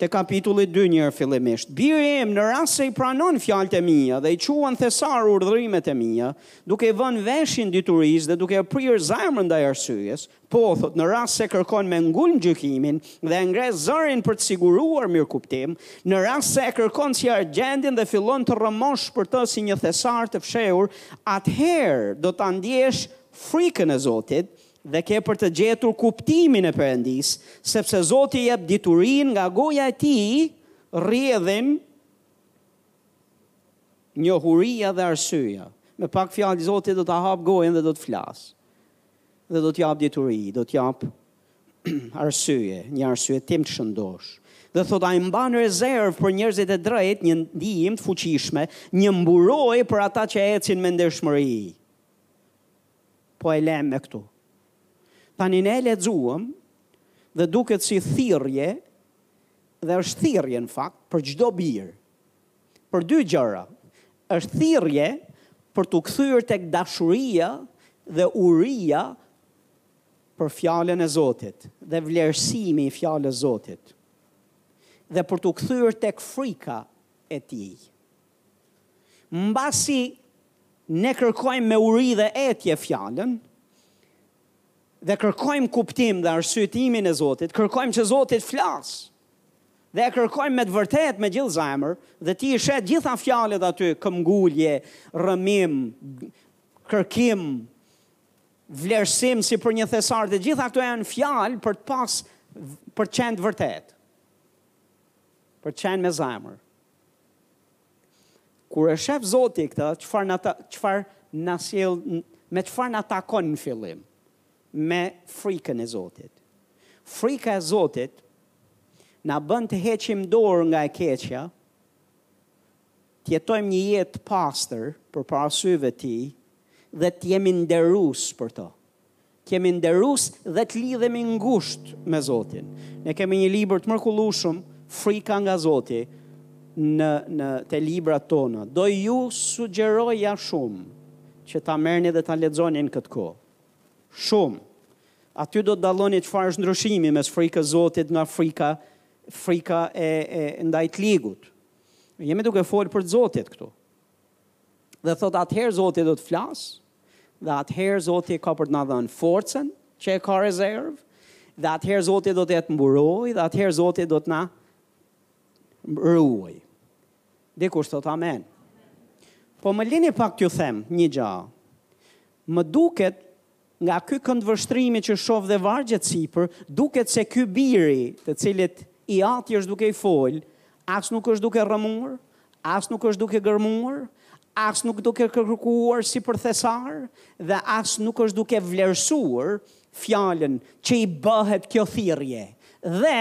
te kapitulli dy një fillimisht, Biri im, në rast se i pranon fjalët e mia dhe i quan thesar urdhërimet e mia, duke i vënë veshin diturisë dhe duke e prirë zemrën ndaj arsyes, po, thotë, në rast se kërkon me ngulm gjykimin dhe e ngre zërin për të siguruar mirëkuptim, në rast se e kërkon si argjendin dhe fillon të rrëmosh për të si një thesar të fshehur, atëherë do ta ndjesh frikën e Zotit Dhe ke për të gjetur kuptimin e Perëndisë, sepse Zoti jep diturinë nga goja e Tij, rrjedhin njohuria dhe arsyeja. Me pak fjalë Zoti do ta hap gojën dhe do të flas. Dhe do të jap dituri, do të jap arsye, një arsyetim të shëndosh. Dhe thot ai mban rezervë për njerëzit e drejtë, një ndihmë të fuqishme, një mburojë për ata që ecin me ndershmëri. Po e lëmë këtu. Tani ne e lexuam dhe duket si thirrje dhe është thirrje në fakt për çdo bir. Për dy gjëra. Është thirrje për t'u kthyer tek dashuria dhe uria për fjalën e Zotit dhe vlerësimi i fjalës Zotit dhe për t'u kthyer tek frika e tij. Mbasi ne kërkojmë me uri dhe etje Fjalën, dhe kërkojmë kuptim dhe arsyetimin e Zotit, kërkojmë që Zoti të flasë, dhe e kërkojmë me të vërtet me gjithë zemër, dhe ti i sheh të gjitha fjalët aty, këmbëngulje, rrëmim, kërkim, vlerësim si për një thesar, dhe gjitha këto janë fjalë për të pas, për të qenë të vërtet, për të qenë me zemër. Kur e shef Zoti këtë, çfarë na çfarë na sjell me çfarë na takon në fillim? Me frikën e Zotit. Frika e Zotit na bën të heqim dorë nga e keqja, të jetojmë një jetë të pastër përpara syve të tij dhe të jemi nderues për to. Të jemi nderues dhe të lidhemi ngushtë me Zotin. Ne kemi një libër të mrekullueshëm, Frika nga Zoti, në, te librat tona. Do ju sugjeroja shumë që ta merrni dhe ta lexoni në këtë kohë. Shumë. Aty do të dalloni çfarë është ndryshimi mes frikës Zotit nga frika, frika e, e ndaj të ligut. Jemi duke folë për të Zotit këtu. Dhe thotë atëherë Zoti do të flasë, dhe atëherë Zoti ka për të na dhënë forcën që e ka rezervë, dhe atëherë Zoti do të jetë mburojë, dhe atëherë Zoti do të na ruajë. Dikush thotë amen. Po më lini pak t'ju them një gjë. Më duket Nga ky këndvështrimi që shoh dhe vargjet sipër, duket se ky biri, të cilit i ati është duke i folë, as nuk është duke rrëmuar, as nuk është duke gërmuar, as nuk duke kërkuar si për thesar dhe as nuk është duke vlerësuar fjalën që i bëhet kjo thirrje. Dhe,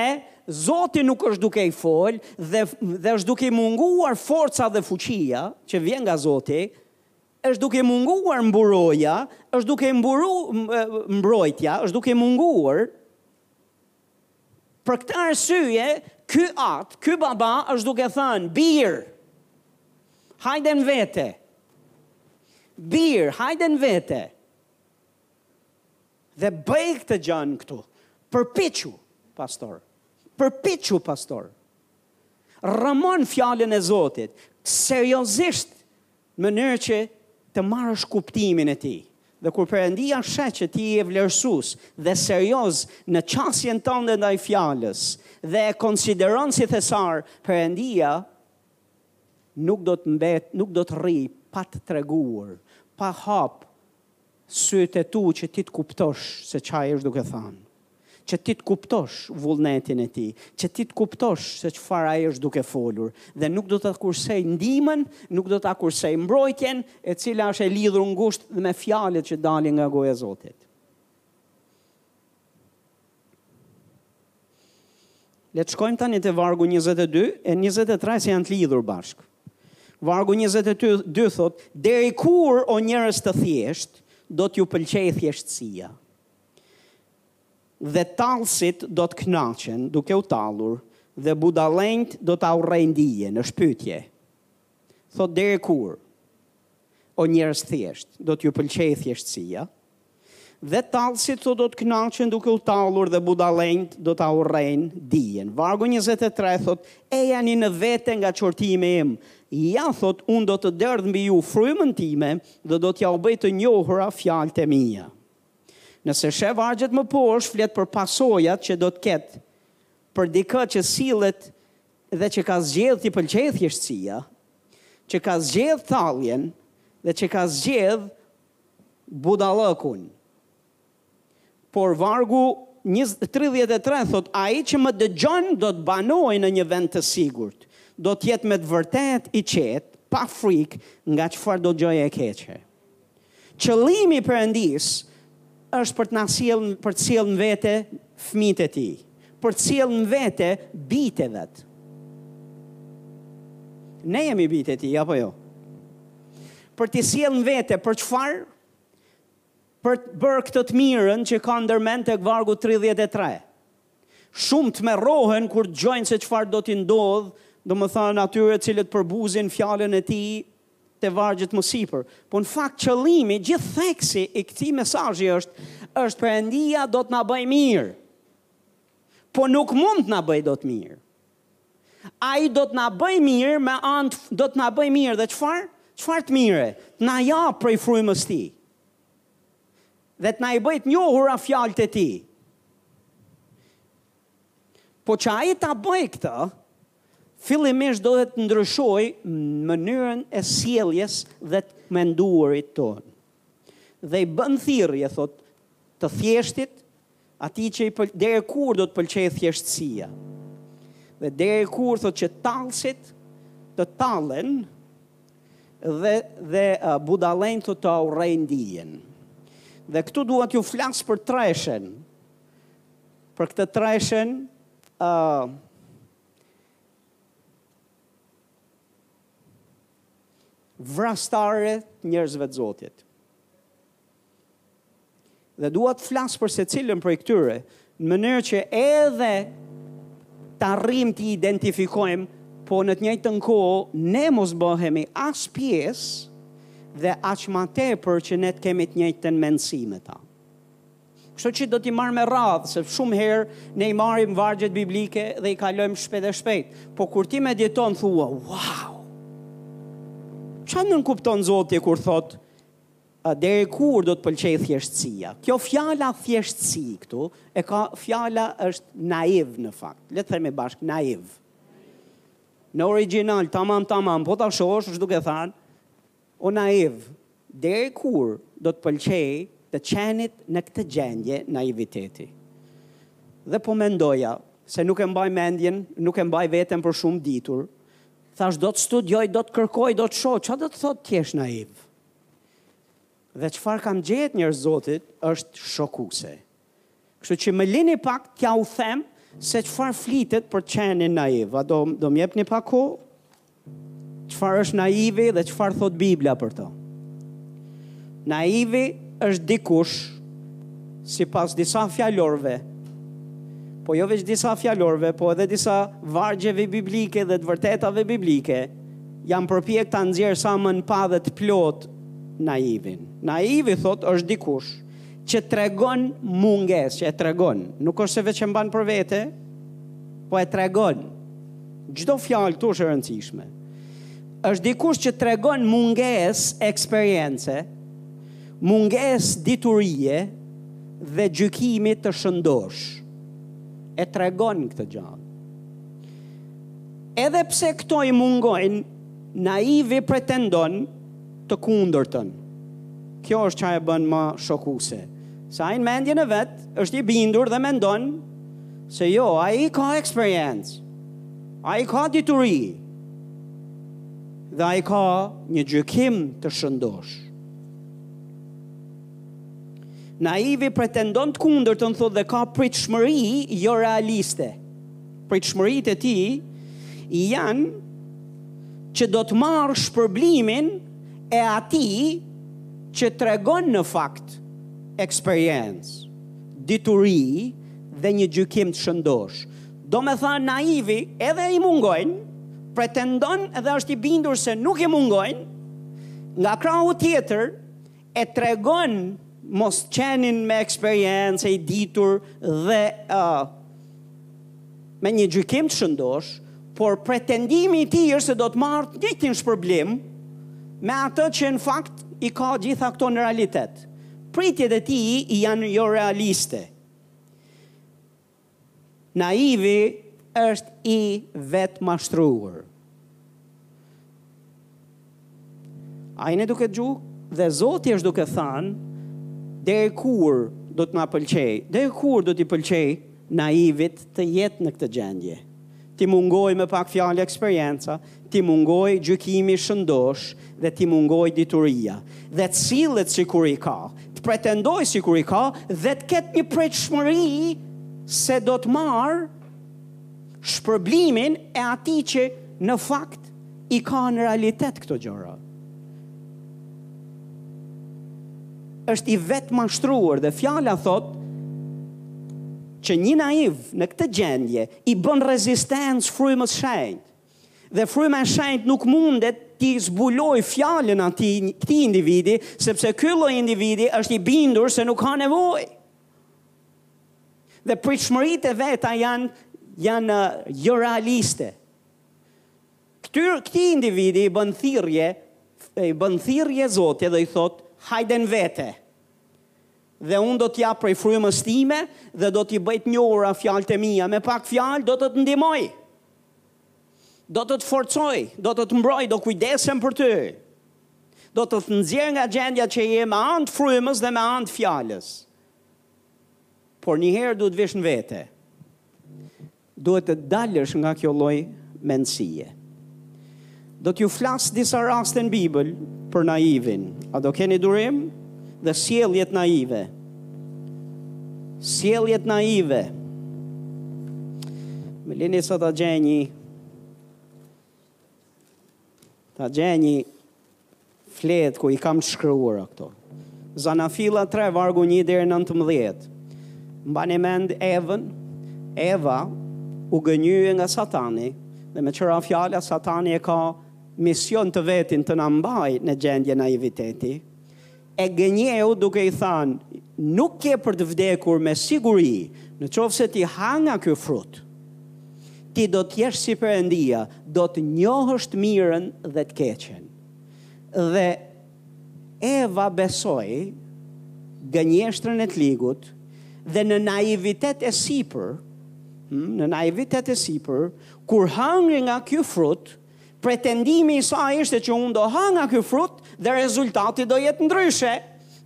Zoti nuk është duke i folë dhe dhe është duke i munguar forca dhe fuqia që vjen nga Zoti, Është duke munguar mburoja, është duke mburu, mbrojtja, është duke munguar. Për këtë arsye, ky at, ky baba është duke thënë, bir, hajde në vete. Bir, hajde në vete. Dhe bëj këtë gjë këtu. Përpiqu, pastor. Përpiqu, pastor. Rrëmo në fjalën e Zotit. Seriozisht në mënyrë që të marrësh kuptimin e tij. Dhe kur Perëndia sheh që ti je vlerësues dhe serioz në qasjen tënde ndaj Fjalës dhe e konsideron si thesar, Perëndia nuk do të mbetë, nuk do të rrijë pa të treguar, pa hapë, Sytë e tu që ti të kuptosh se ç'ai është duke thënë. Që ti të kuptosh vullnetin e tij. Që ti të kuptosh se çfarë ai është duke folur. Dhe nuk do ta kursejë ndihmën, nuk do ta kursejë mbrojtjen, e cila është e lidhur ngushtë me fjalët që dalin nga goja e Zotit. Le të shkojmë tani te vargu 22 e 23 se janë të lidhur bashkë. Vargu 22 thotë, deri kur o njerëz të thjeshtë, do t'ju pëlqejë thjeshtësia. Dhe tallësit do të kënaqen duke u tallur dhe budallenjt do ta urrejnë dijen, është pyetje. Thotë deri kur o njerëz të thjeshtë, do t'ju pëlqejë thjeshtësia. Dhe tallësit thotë do të kënaqen duke u tallur dhe budallenjtë do ta urrejnë dijen. Vargu njëzet e tre thotë, Ejani në vete nga qortimi im. Ja, thotë, unë do të derdh mbi ju frymën time dhe do t'jua bëj të njohura fjalët e mia. Nëse sheh vargjet më poshtë, flet për pasojat që do të ketë për dikë që sillet dhe që ka zgjedhë t'i pëlqejë thjeshtësia, që ka zgjedhë talljen dhe që ka zgjedhë budallëkun por vargu tridhjetë e tre thotë ai që më dëgjon do të banojë në një vend të sigurt do të jetë me të vërtetë i qetë pa frikë nga çfarëdo gjëje të keqe qëllimi i Perëndisë është për të na sjellë për të sjellë në vete fëmijët e tij. për të sjellë në vete bijtë e vet. Ne jemi bijtë e tij apo jo? Për t'i sjellë në vete për çfarë? Për të bërë këtë të mirën që ka ndërmend tek vargu 33. Shumë tmerrohen kur dëgjojnë se çfarë do t'i ndodhë, domethënë atyre të cilët përbuzin fjalën e tij te vargjet më sipër. Po në fakt qëllimi, gjithë theksi i këtij mesazhi është, është Perëndia do të na bëjë mirë. Po nuk mund të na bëjë dot mirë. Ai do të na bëjë mirë me anë do të na bëjë mirë dhe çfarë? Çfarë të mire? Të na japë prej frymës tij. Dhe të na i bëjë të njohura fjalët e tij. Po që ai ta bëjë këtë, Fillimisht duhet të ndryshojë mënyrën e sjelljes dhe të menduarit tonë. Dhe i bën thirrje, thotë, të thjeshtit, atij që i pël... deri kur do të të pëlqejë thjeshtësia. Dhe deri kur thotë që tallësit të tallen dhe dhe uh, budallenjtë të urrejnë dijen. Dhe këtu dua t'ju flas për treshen. Për këtë treshen vrastare të njerëzve të Zotit. Dhe dua të flas për secilën prej këtyre, në mënyrë që edhe të arrijmë t'i identifikojmë, po në të njëjtën kohë ne mos bëhemi as pjesë dhe aq më tepër që ne të kemi të njëjtën mendësi me ta. Kështu që do t'i marr me radhë, se shumë herë ne i marrim vargjet biblike dhe i kalojmë shpejt e shpejt. Po kur ti mediton thua, wow. Çfarë nënkupton Zoti kur thotë deri kur do të pëlqejë thjeshtësia? Kjo fjala thjeshtësi këtu e ka fjala është naiv në fakt. Le të themi bashkë naiv. Në origjinal tamam tamam, po ta shohësh është duke thënë O naiv, deri kur do të pëlqejë të qenit në këtë gjendje naiviteti. Dhe po mendoja, se nuk e mbaj mendjen, nuk e mbaj veten për shumë ditur, thashë do të studioj, do të kërkoj, do të shoh, çfarë do të thotë të jesh naiv? Dhe çfarë kam gjetë njerëz Zotit është shokuese. Kështu që më lini pak t'ja u them se çfarë flitet për të qenë naiv. A do më jepni pak kohë? Çfarë është naivi dhe çfarë thot Bibla për to? Naivi është dikush sipas disa fjalorëve, po jo veç disa fjalorëve, po edhe disa vargjeve biblike dhe të vërtetave biblike, jam përpjek ta nxjerr sa më në pah dhe të plot naivin. Naivi, thot, është dikush, që tregon mungesë, që e tregon. Nuk është se veç e mban për vete, po e tregon. Çdo fjalë këtu është e rëndësishme. Është dikush që tregon mungesë eksperience, mungesë diturie dhe gjykimi të shëndosh. E tregon këtë gjallë. Edhe pse këto i mungojnë, naivi pretendon të kundërtën. Kjo është çka e bën më shokuese. Se ai në mendjen e vet është i bindur dhe mendon se jo, ai ka eksperiencë. Ai ka dituri. Dhe ai ka një gjykim të shëndosh. Naivi pretendon të kundërtën thotë dhe ka pritshmëri jo realiste. Pritshmëritë e tij janë që do të marrë shpërblimin e atij që tregon në fakt eksperiencë, dituri dhe një gjykim të shëndoshë. Domethënë naivi edhe i mungojnë, pretendon edhe është i bindur se nuk i mungojnë, nga krahu tjetër e tregon mosqenien me eksperiencë i ditur dhe uh, me një gjykim të shëndosh, por pretendimi i tij është se do të marrë të njëjtin shpërblim me atë që në fakt i ka gjitha këto në realitet. Pritjet e tij janë jo realiste. Naivi është i vetëmashtruar. A jeni duke dëgju? Dhe Zoti është duke thënë, deri kur do të na pëlqej? Deri kur do t'i pëlqej naivit të jetë në këtë gjendje? t'i mungojë me pak fjalë eksperienca, t'i mungojë gjykimi i shëndoshë dhe t'i mungojë dituria, dhe të sillet sikur i ka, të pretendojë sikur i ka dhe të ketë një pritshmëri se do të marrë shpërblimin e atij që në fakt i ka në realitet këto gjëra. Është i vetëmashtruar dhe fjala thotë që një naiv në këtë gjendje I bën rezistencë Frymës së Shenjtë. Dhe Fryma e Shenjtë nuk mundet t'i zbulojë fjalën atij, këtij individi, sepse ky lloj individi është i bindur se nuk ka nevojë. Dhe pritshmëritë e veta janë janë jorealiste. Këtyr, këtij individi i bën thirrje, i bën thirrje Zoti dhe i thotë, hajde në vete. Dhe unë do të të jap prej frymës time dhe do t'i bëj të njohura fjalët e mia. Me pak fjalë do të të ndihmoj. Do të të forcoj, do të të mbroj, do kujdesem për ty. Do të të nxjerr nga gjendja që je me anë të frymës dhe me anë të fjalës. Por një herë duhet të vish në vete. Duhet të dalësh nga kjo lloj mendësie. Do t'ju flas disa raste në Bibël për naivin. A do keni durim dhe sjelljet naive? Sjelljet naive. Më lini sa ta gjej një ta gjej një Fletë ku i kam të shkruara këto. Zanafilla 3 vargu 1 deri në 19. Mbani mend Evën, Eva u gënjye nga Satani dhe meqë ra fjala Satani e ka mision të vetin të na mbajë në gjendje naiviteti. E gënjeu duke i thënë, nuk ke për të vdekur me siguri, në qoftë se ti ha nga ky frut. Ti do të jesh si Perëndia, do të njohësh të mirën dhe të keqen. Dhe Eva besoi gënjeshtrën e të ligut dhe në naivitet e sipër, hmm, në naivitet e sipër, kur hangri nga ky frut, pretendimi i saj ishte që unë do ha nga ky frut dhe rezultati do jetë ndryshe.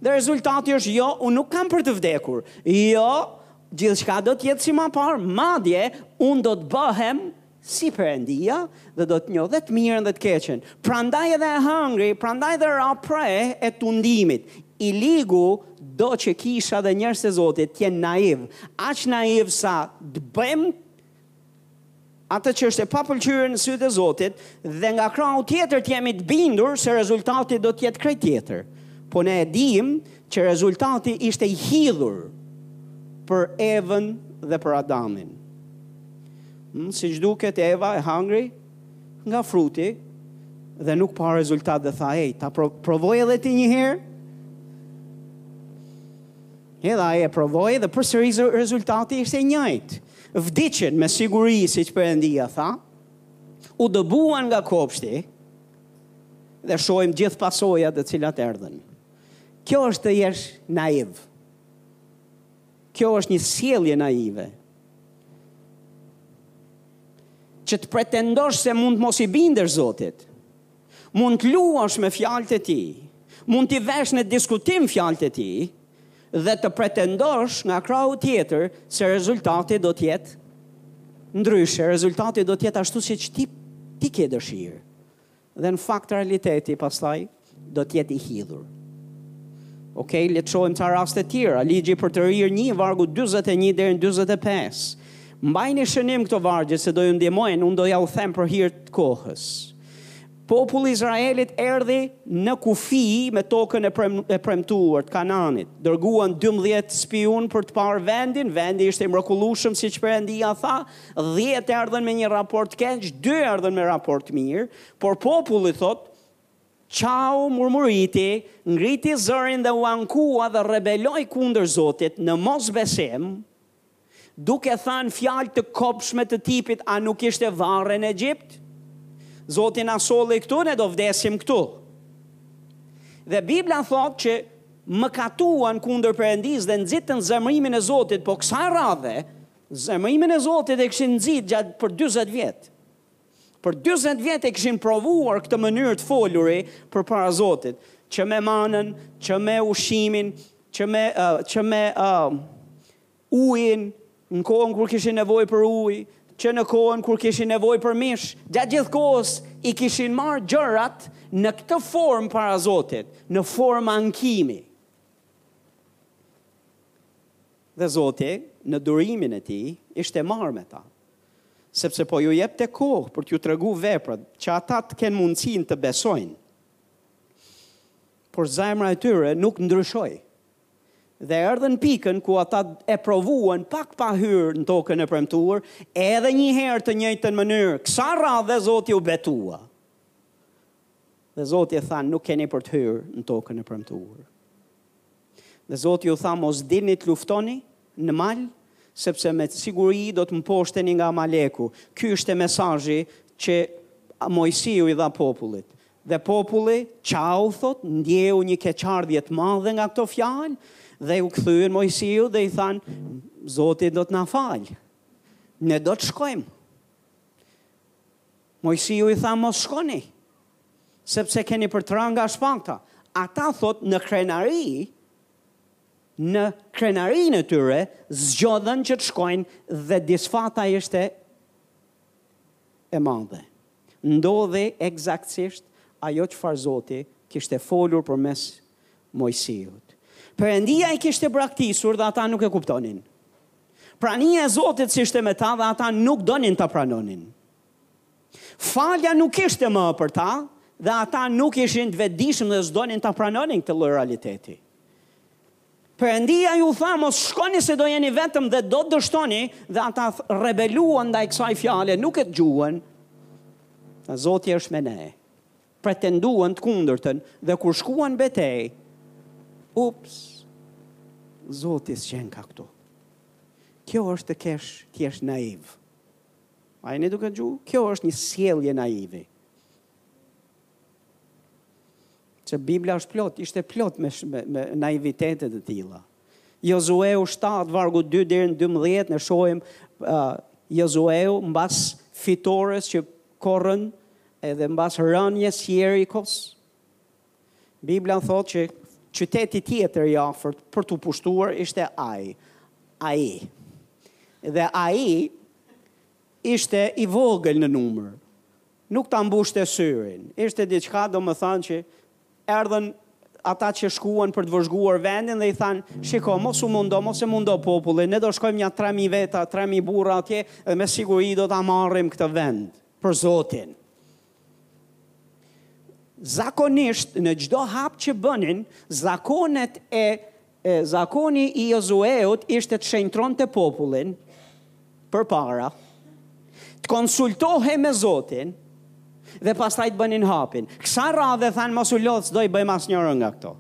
Dhe rezultati është jo, unë nuk kam për të vdekur. Jo, gjithçka do të jetë si më parë, madje unë do të bëhem si Perëndia dhe do të njoh dhe të mirën dhe të keqen. Prandaj edhe e hëngri, prandaj dhe ra pre e tundimit. I ligu do që kisha dhe njerëzit e Zotit të jenë naivë, aq naiv sa të bëjmë atë që është e papëlqyer në sytë e Zotit dhe nga krahu tjetër të jemi të bindur se rezultati do të jetë krejt tjetër. Po ne e dimë që rezultati ishte i hidhur për Evën dhe për Adamin. Ëh, siç duket Eva e hangri nga fruti dhe nuk pa rezultat dhe tha, ej, ta provoj edhe ti një herë? Edhe ai e provoi dhe përsëri rezultati ishte i njëjtë. Vdiqën me siguri, siç Perëndia tha, u dëbuan nga kopshti dhe shohim gjithë pasojat të cilat erdhën. Kjo është të jesh naiv. Kjo është një sjellje naive. Që të pretendosh se mund të mos i bindesh Zotit. Mund të luash me fjalët e tij. Mund t'i vesh në diskutim fjalët e tij dhe të pretendosh nga krahu tjetër se rezultati do të jetë ndryshe, rezultati do të jetë ashtu siç ti ti ke dëshirë. Dhe në fakt realiteti pastaj do të jetë i hidhur. Ok, le të shohim ca raste të tjera. Ligji i Përtërirë 1 vargu 41 deri në 45. Mbajni shënim këto vargje se do ju ndihmojnë, unë do ja u them për hir të kohës. Populli i Izraelit erdhi në kufi me tokën e premtuar të Kanaanit. Dërguan 12 spiunë për të parë vendin, vendi ishte i mrekullueshëm siç Perëndia tha, Dhjetë erdhën me një raport keq, dy erdhën me raport mirë, por populli thotë, qau, murmuriti, ngriti zërin dhe u ankua dhe rebeloi kundër Zotit në mosbesim, duke thënë fjalë të kobshme të tipit a nuk kishte varre në Egjipt? Zoti na solli këtu, ne do vdesim këtu. Dhe Bibla thotë që mëkatuan kundër Perëndisë dhe nxitën zemërimin e Zotit, po kësaj radhe Zemërimin e Zotit e kishin nxitë gjatë për dyzet vjet. Për dyzet vjet e kishin provuar këtë mënyrë të foluri përpara Zotit, që me manën, që me ushqimin, që me uh, që me uh, ujin, në kohën kur kishin nevojë për ujë, që në kohën kur kishin nevojë për mish, gjatë gjithë kohës i kishin marrë gjërat në këtë formë para Zotit, në formë ankimi. Dhe Zoti, në durimin e Tij, ishte marrë me ta. Sepse po ju jepte kohë për t'ju tregu veprat, që ata të kenë mundësinë të besojnë. Por zemra e tyre nuk ndryshoi. Dhe erdhën në pikën ku ata e provuan pak pa hyrë në tokën e premtuar, edhe një herë të njëjtën mënyrë, kësaj radhe Zoti u betua. Dhe Zoti i tha, Nuk keni për të hyrë në tokën e premtuar. Dhe Zoti ju tha, Mos dilni të luftoni në mal, sepse me siguri do të mposhteni nga Amaleku. Ky ishte mesazhi që Moisiu i dha popullit. Dhe populli qau, thotë, ndjeu një keqardhje të madhe nga këto fjalë dhe u kthyen Moisiut dhe i thanë, Zoti do të na falë. Ne do të shkojmë. Moisiu i tha mos shkoni, sepse keni për të ra nga shpata. Ata, thotë, në krenari, në krenarinë e tyre zgjodhën që të shkojnë dhe disfata ishte e madhe. Ndodhi ekzaktësisht ajo çfarë Zoti kishte folur përmes Moisiut. Perëndia i kishte braktisur dhe ata nuk e kuptonin. Prania e Zotit s'ishte me ta dhe ata nuk donin ta pranonin. Falja nuk ishte më për ta dhe ata nuk ishin të vetëdijshëm dhe s'donin ta pranonin këtë lloj realiteti. Perëndia ju tha mos shkoni se do jeni vetëm dhe do të dështoni dhe ata rebeluan ndaj kësaj fjale, nuk e dëgjuan. Zoti është me ne. Pretenduan të kundërtën dhe kur shkuan në betejë, ups, Zoti s'qenka këtu. Kjo është të kesh, të jesh naiv. A jeni duke dëgju? Kjo është një sjellje naivi. Që Bibla është plot, ishte plot me, me, me naivitete të tilla. Jozueu 7, vargu 2 deri në 12, ne shohim uh, Jozueu mbas fitores që korrën edhe mbas rënies së Jerikos, Bibla thotë që qyteti tjetër i afërt për t'u pushtuar ishte Ai, Ai. Dhe ai ishte i vogël në numër. Nuk ta mbushte syrin. Ishte diçka, domethënë që erdhën ata që shkuan për të vëzhguar vendin dhe i thanë, shiko, mos u mundo, mos e mundo popullin, ne do shkojmë nja 3.000 veta, 3.000 burra atje dhe me siguri do ta marrim këtë vend për Zotin. Zakonisht në çdo hap që bënin, zakonet e, e zakoni i Jozueut ishte të shenjtronte popullin përpara, të konsultohej me Zotin dhe pastaj të bënin hapin. Kësaj radhe thanë mos u lodh, s'do i bëjmë asnjërën nga këto.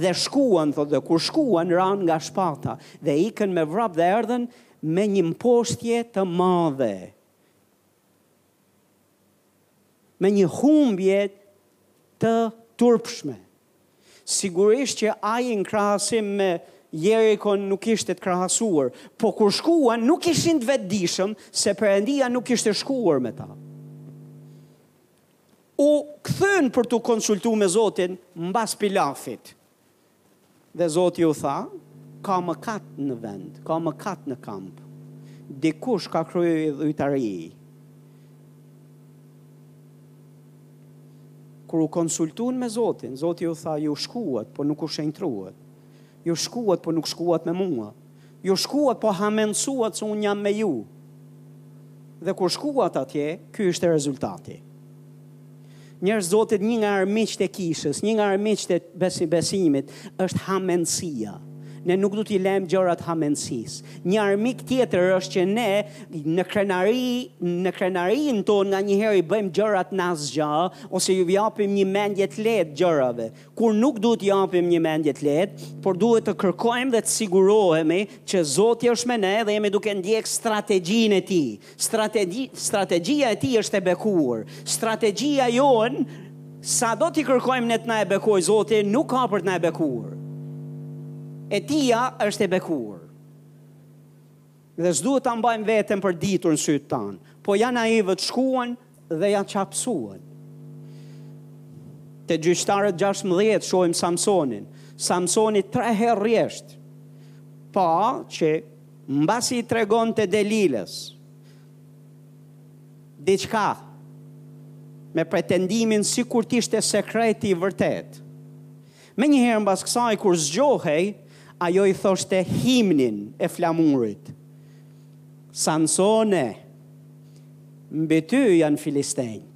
Dhe shkuan, thotë, dhe kur shkuan, ranë nga shpata, dhe ikën me vrap dhe erdhën me një mposhtje të madhe. me një humbje të turpshme. Sigurisht që ai në krahasim me Jerikon nuk ishte të krahasuar, po kur shkuan nuk ishin të vetëdijshëm se Perëndia nuk ishte shkuar me ta. U kthyn për t'u konsultuar me Zotin mbas pilafit. Dhe Zoti u tha, Ka mëkat në vend, ka mëkat në kamp. Dikush ka kryer idhujtari. Kur u konsultuan me Zotin, Zoti u tha, Ju shkuat, por nuk u shenjtruat. Ju shkuat, por nuk shkuat me mua. Ju shkuat po hamendësuat se unë jam me ju. Dhe kur shkuat atje, ky ishte rezultati. Njerëz Zotit, një nga armiqtë e kishës, një nga armiqtë e besimit është hamendësia. Ne nuk do t'i lemë gjërat hamendësisë. Një armik tjetër është që ne në krenari, në krenarinë tonë nganjëherë i bëjmë gjërat në asgjë ose ju japim një mendje të lehtë gjërave. Kur nuk duhet të japim një mendje të lehtë, por duhet të kërkojmë dhe të sigurohemi që Zoti është me ne dhe jemi duke ndjek strategjinë e Tij. Strategji, strategjia e Tij është e bekuar. Strategjia jonë, sado t'i kërkojmë ne të na e bekojë Zoti, nuk ka për të na e bekuar. E Tija është e bekuar. Dhe s'duhet ta mbajmë veten për ditur në sytë tanë. Po ja naivët shkuan dhe ja qapësuan. Te gjyqtarët 16 shohim Samsonin. Samsoni tre herë rresht pa që mbasi i tregonte Delilës diçka me pretendimin sikur të ishte sekreti i vërtetë. Menjëherë mbas kësaj kur zgjohej, ajo i thoshte himnin e flamurit. Sansone, mbi ty janë filistenjtë.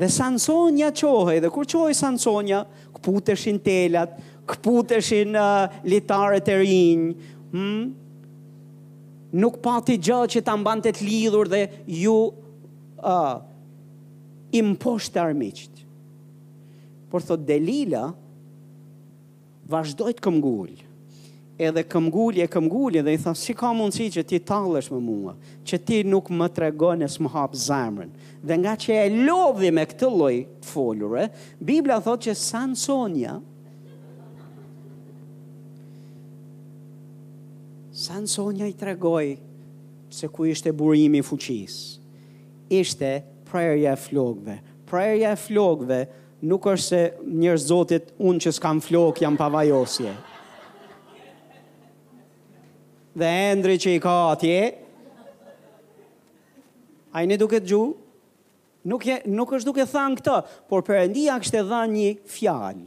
Dhe Sansonja çohej, dhe kur çohej Sansonja, këputeshin telat, këputeshin uh, litarët e rinj, hmm? nuk pati gjë që ta mbante të lidhur dhe ju uh, i mposhte armiqtë. Por thotë Delila, vazhdoi të këmbëngul. Edhe këmbënguli e këmbënguli dhe i tha, si ka mundësi që ti tallesh me mua, që ti nuk më tregon e s'më hap zemrën. Dhe ngaqë e lodhi me këtë lloj të folure, Bibla thotë që Sansonia, Sansonia i tregoi se ku ishte burimi i fuqisë. Ishte prerja e flokëve. Prerja e flokëve nuk është se, njerëz të Zotit, unë që s'kam flokë jam pa vajosje. Dhe Endri që i ka atje, a jeni duke dëgju? Nuk, je, nuk është duke thanë këtë, por Perëndia kishte dhanë një fjalë.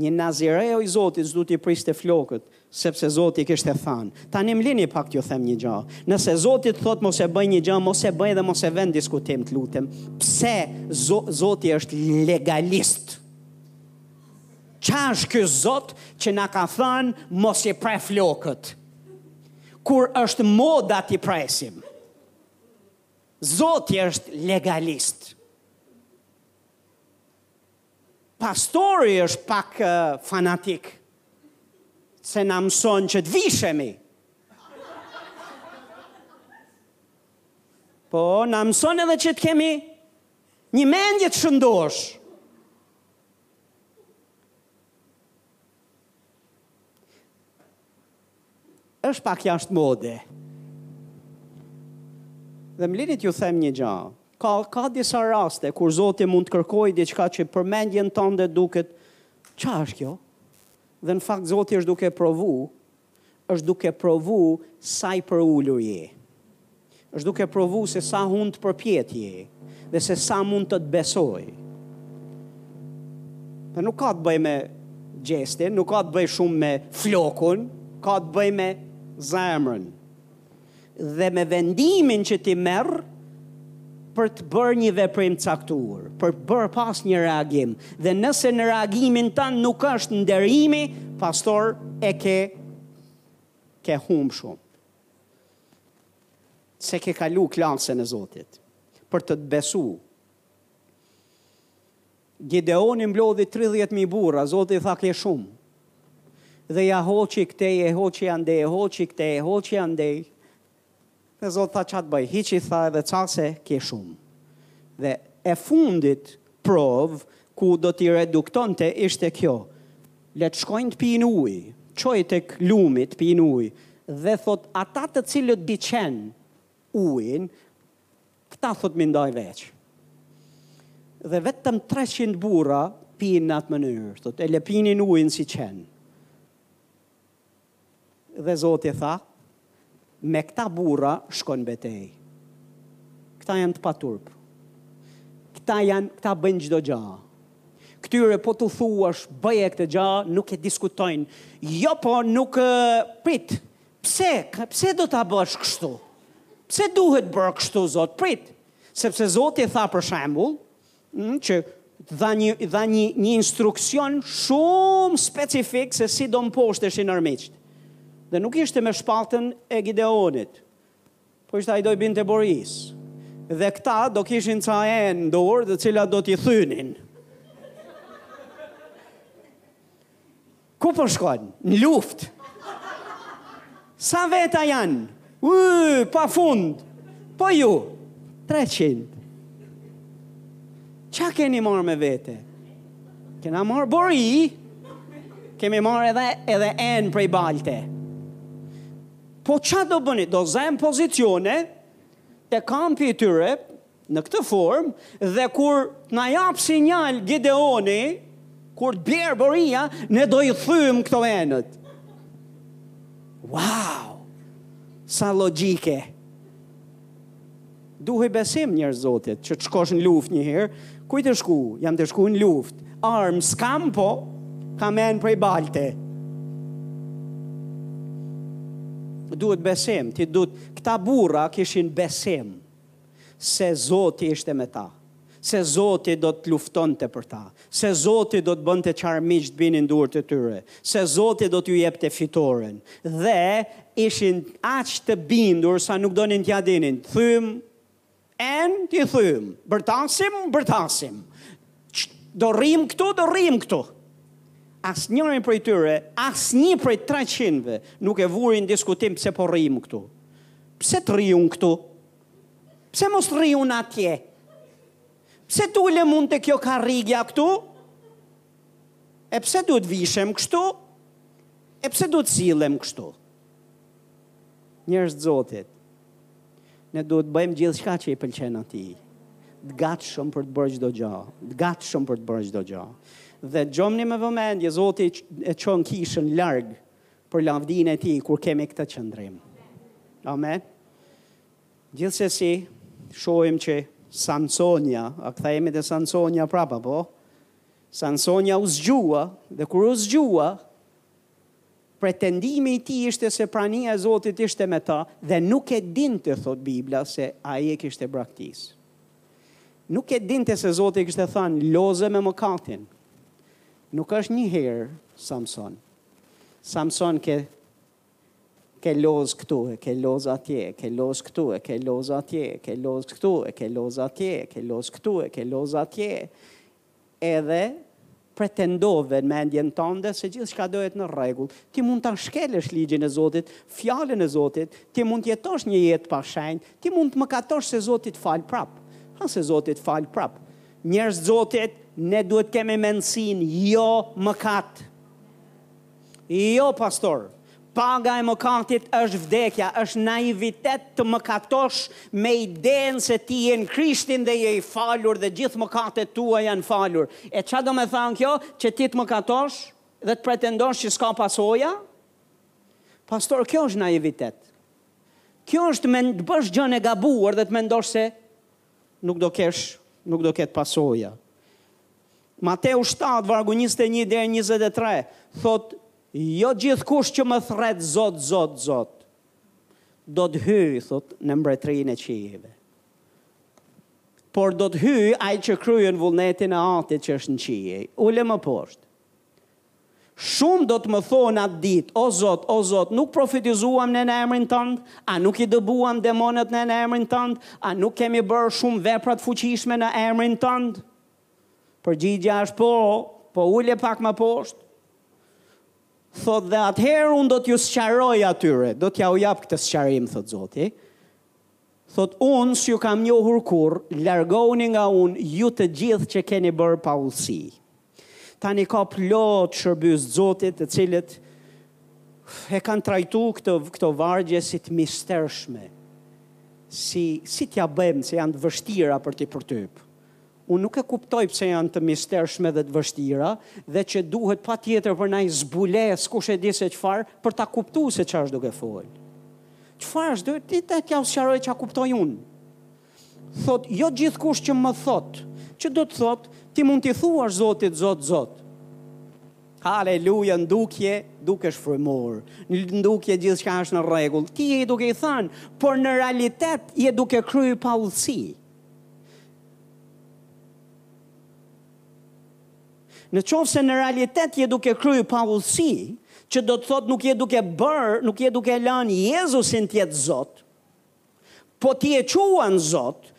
Një nazireo i Zotit s'duhet t'i priste flokët, sepse Zoti i kishte thanë. Tani më lini pak t'ju them një gja. Nëse Zoti të thotë mos e bëj një gja, mos e bëj dhe mos e ven në diskutim, të lutem. Pse Zoti është legalist? Ça është ky Zot që na ka thënë mos i pre flokët? Kur është moda t'i presim? Zoti është legalist. Pastori është pak fanatik se na mëson që të vishemi. Po, na mëson edhe që të kemi një mendje të shëndoshë. Është pak jashtë mode. Dhe më lini t'ju them një gja. Ka ka disa raste kur Zoti mund të kërkojë diçka që për mendjen tande duket ça është kjo? Dhe në fakt Zoti është duke provu, është duke provu sa i përulur je. Është duke provu se sa hundëpërpjetë je dhe se sa mund të të besojë. Dhe nuk ka të bëjë me gjestin, nuk ka të bëjë shumë me flokun, ka të bëjë me zemrën. Dhe me vendimin që ti merr për të bërë një veprim të caktuar, për të bërë pas një reagim. Dhe nëse në reagimin tand nuk është nderimi, pastaj e ke, ke humb shumë. S'e ke kalu klasën e Zotit. Për të të besu. Gideoni mblodhi 30.000 burra, Zoti i tha ke shumë. Dhe ia hoqi këtej, e hoqi andej, e hoqi këtej, e hoqi andej. Dhe Zoti tha ça të bëj, hiqi tha edhe ca se ke shumë. Dhe e fundit, Provë ku do t'i reduktonte ishte kjo, Le të shkojnë të pinë ujë. Çoji tek lumi të pinë ujë dhe thotë, Ata të cilët si qen ujin, këta thotë m'i ndaj veç. Dhe vetëm 300 burra pinë në atë mënyrë, thotë, e lëpinin ujin si qen. Dhe Zoti i tha, Me këta burra shko në betejë. Këta janë të paturp. Këta janë, këta bëjnë çdo gjë. Këtyre po t'u thuash bëje këtë gjë, nuk e diskutojnë. Jo po nuk prit. Pse? Pse do ta bësh kështu? Pse duhet bërë kështu Zot? Prit. Sepse Zoti e tha për shembull, që dha një dha një një instruksion shumë specifik se si do mposhteshin armiqtë. Dhe nuk ishte me shpatën e Gideonit, po ishte ai do i binte borisë. Dhe këta do kishin ca enë në dorë, të cilat do t'i thynin. Ku po shkojnë? Në luftë. Sa veta janë? Uuu, pa fund. Po ju? 300. Ça keni marrë me vete? Kena marrë bori, kemi marrë edhe, edhe enë prej balte. Po ça do bëni? Do zemë pozicione te kampi i tyre, në këtë formë dhe kur të na jap sinjal Gideoni, kur të bjerë boria, ne do i thymë këto enët. Wow! Sa logjike! Duhe besim njërë zotit, që të shkosh në luftë njëherë, ku je tu shku, jam tu shku në luftë, armë s'kam po, kam enë prej balte. Duhet besim, ti duhet, këta burra kishin besim, se Zoti ishte me ta, se Zoti do të luftonte për ta, se Zoti do të bënte që armiqtë të binin në duart e tyre, se Zoti do t'u jepte fitoren. Dhe ishin aq të bindur sa nuk donin t'ia dinin, thymë enë, t'i thymë, bërtasim, bërtasim. Do rrimë këtu, do rrimë këtu. Asnjërin prej tyre, asnjë prej treqindëve nuk e vuri në diskutim pse po rrimë këtu. Pse të rri unë këtu? Pse mos të rri unë atje? Pse të ulem unë te kjo karrigia këtu? E pse duhet të vishem kështu? E pse duhet të sillem kështu? Njerëz të Zotit, ne duhet të bëjmë gjithçka që i pëlqen Atij. Të gatshëm për të bërë çdo gjë, të gatshëm për të bërë çdo gjë. Dëgjomëni me vëmendje, Zoti e çon kishën larg për lavdinë e Tij kur kemi këtë qëndrim. Amen. Gjithsesi, shohim që Sansonja, a kthehemi te Sansonja prapa, po? Sansonja u zgjua dhe kur u zgjua, Pretendimi i tij ishte se prania e Zotit ishte me ta dhe nuk e dinte, thotë Bibla, se ai e kishte braktisë. Nuk e dinte se Zoti i kishte thanë, loze me mëkatin. Nuk është një herë, Samson. Samson e ke loz këtu, e ke loz atje, e ke loz këtu, e ke loz atje, e ke loz këtu, e ke loz atje, e ke loz këtu, e ke loz atje. Edhe pretendove në mendjen tënde se gjithçka do jetë në rregull. Ti mund ta shkelësh ligjin e Zotit, Fjalën e Zotit, ti mund të jetosh një jetë pa shenjtë, ti mund të mëkatosh se Zoti të fal prapë. Ha se Zoti të fal prapë. Njerëz të Zotit, ne duhet të kemi mendësinë, jo mëkat. Jo pastor, paga e mëkatit është vdekja, është naivitet të mëkatosh me idenë se ti je në Krishtin dhe je i falur dhe gjithë mëkatet e tua janë falur. E ça do me thanë kjo, që ti të mëkatosh dhe të pretendosh që s'ka pasoja? Pastor, kjo është naivitet. Kjo është të bësh gjën e gabuar dhe të mendosh se nuk do kesh, nuk do ketë pasoja. Mateu shtatë vargu njëzet e një deri njëzet e tre thotë jo gjithkush që më thërret Zot, Zot, Zot do të hyjë, thotë, në mbretërinë e qiejve. Por do të hyjë ai që kryen vullnetin e Atit që është në qiej. Ule më poshtë. Shumë do të më thonë atë ditë, o Zot, o Zot, nuk profetizuam ne në emrin tënd, a nuk i dëbuam demonët ne në emrin tënd, a nuk kemi bërë shumë vepra të fuqishme në emrin tënd? Përgjigja është po, po ule pak më poshtë. Thotë dhe atëherë unë do t'ju sqaroj atyre, do t'ja u jap këtë sqarim, thotë Zoti. Thotë unë s'ju kam njohur kur, largohuni nga unë ju të gjithë që keni bërë pa udhësi. Tani ka plot shërbys Zotit të cilët e kanë trajtu këto, këto vargje si të mistershme, si, si t'ja bëjmë, se janë të vështira për t'i përtypë. Unë nuk e kuptoj pse janë të mistershme dhe të vështira dhe që duhet patjetër për naj zbulesë kush e di se çfarë për ta kuptuar se çfarë është duke folë. Çfarë është duke ti ta t'jau sqaroj ça kuptoj unë. Thotë jo gjithkush që më thotë, që do të thotë ti mund t'i thuash Zotit Zot Zot. Haleluja, ndukje dukesh frymor. Në ndukje gjithçka është në rregull. Ti je duke i thënë, por në realitet je duke kryer paudhësi. Në qoftë se në realitet je duke kry paudhësi, që do të thotë nuk je duke bërë, nuk je duke lënë Jezusin të jetë Zot, po ti e quan Zot,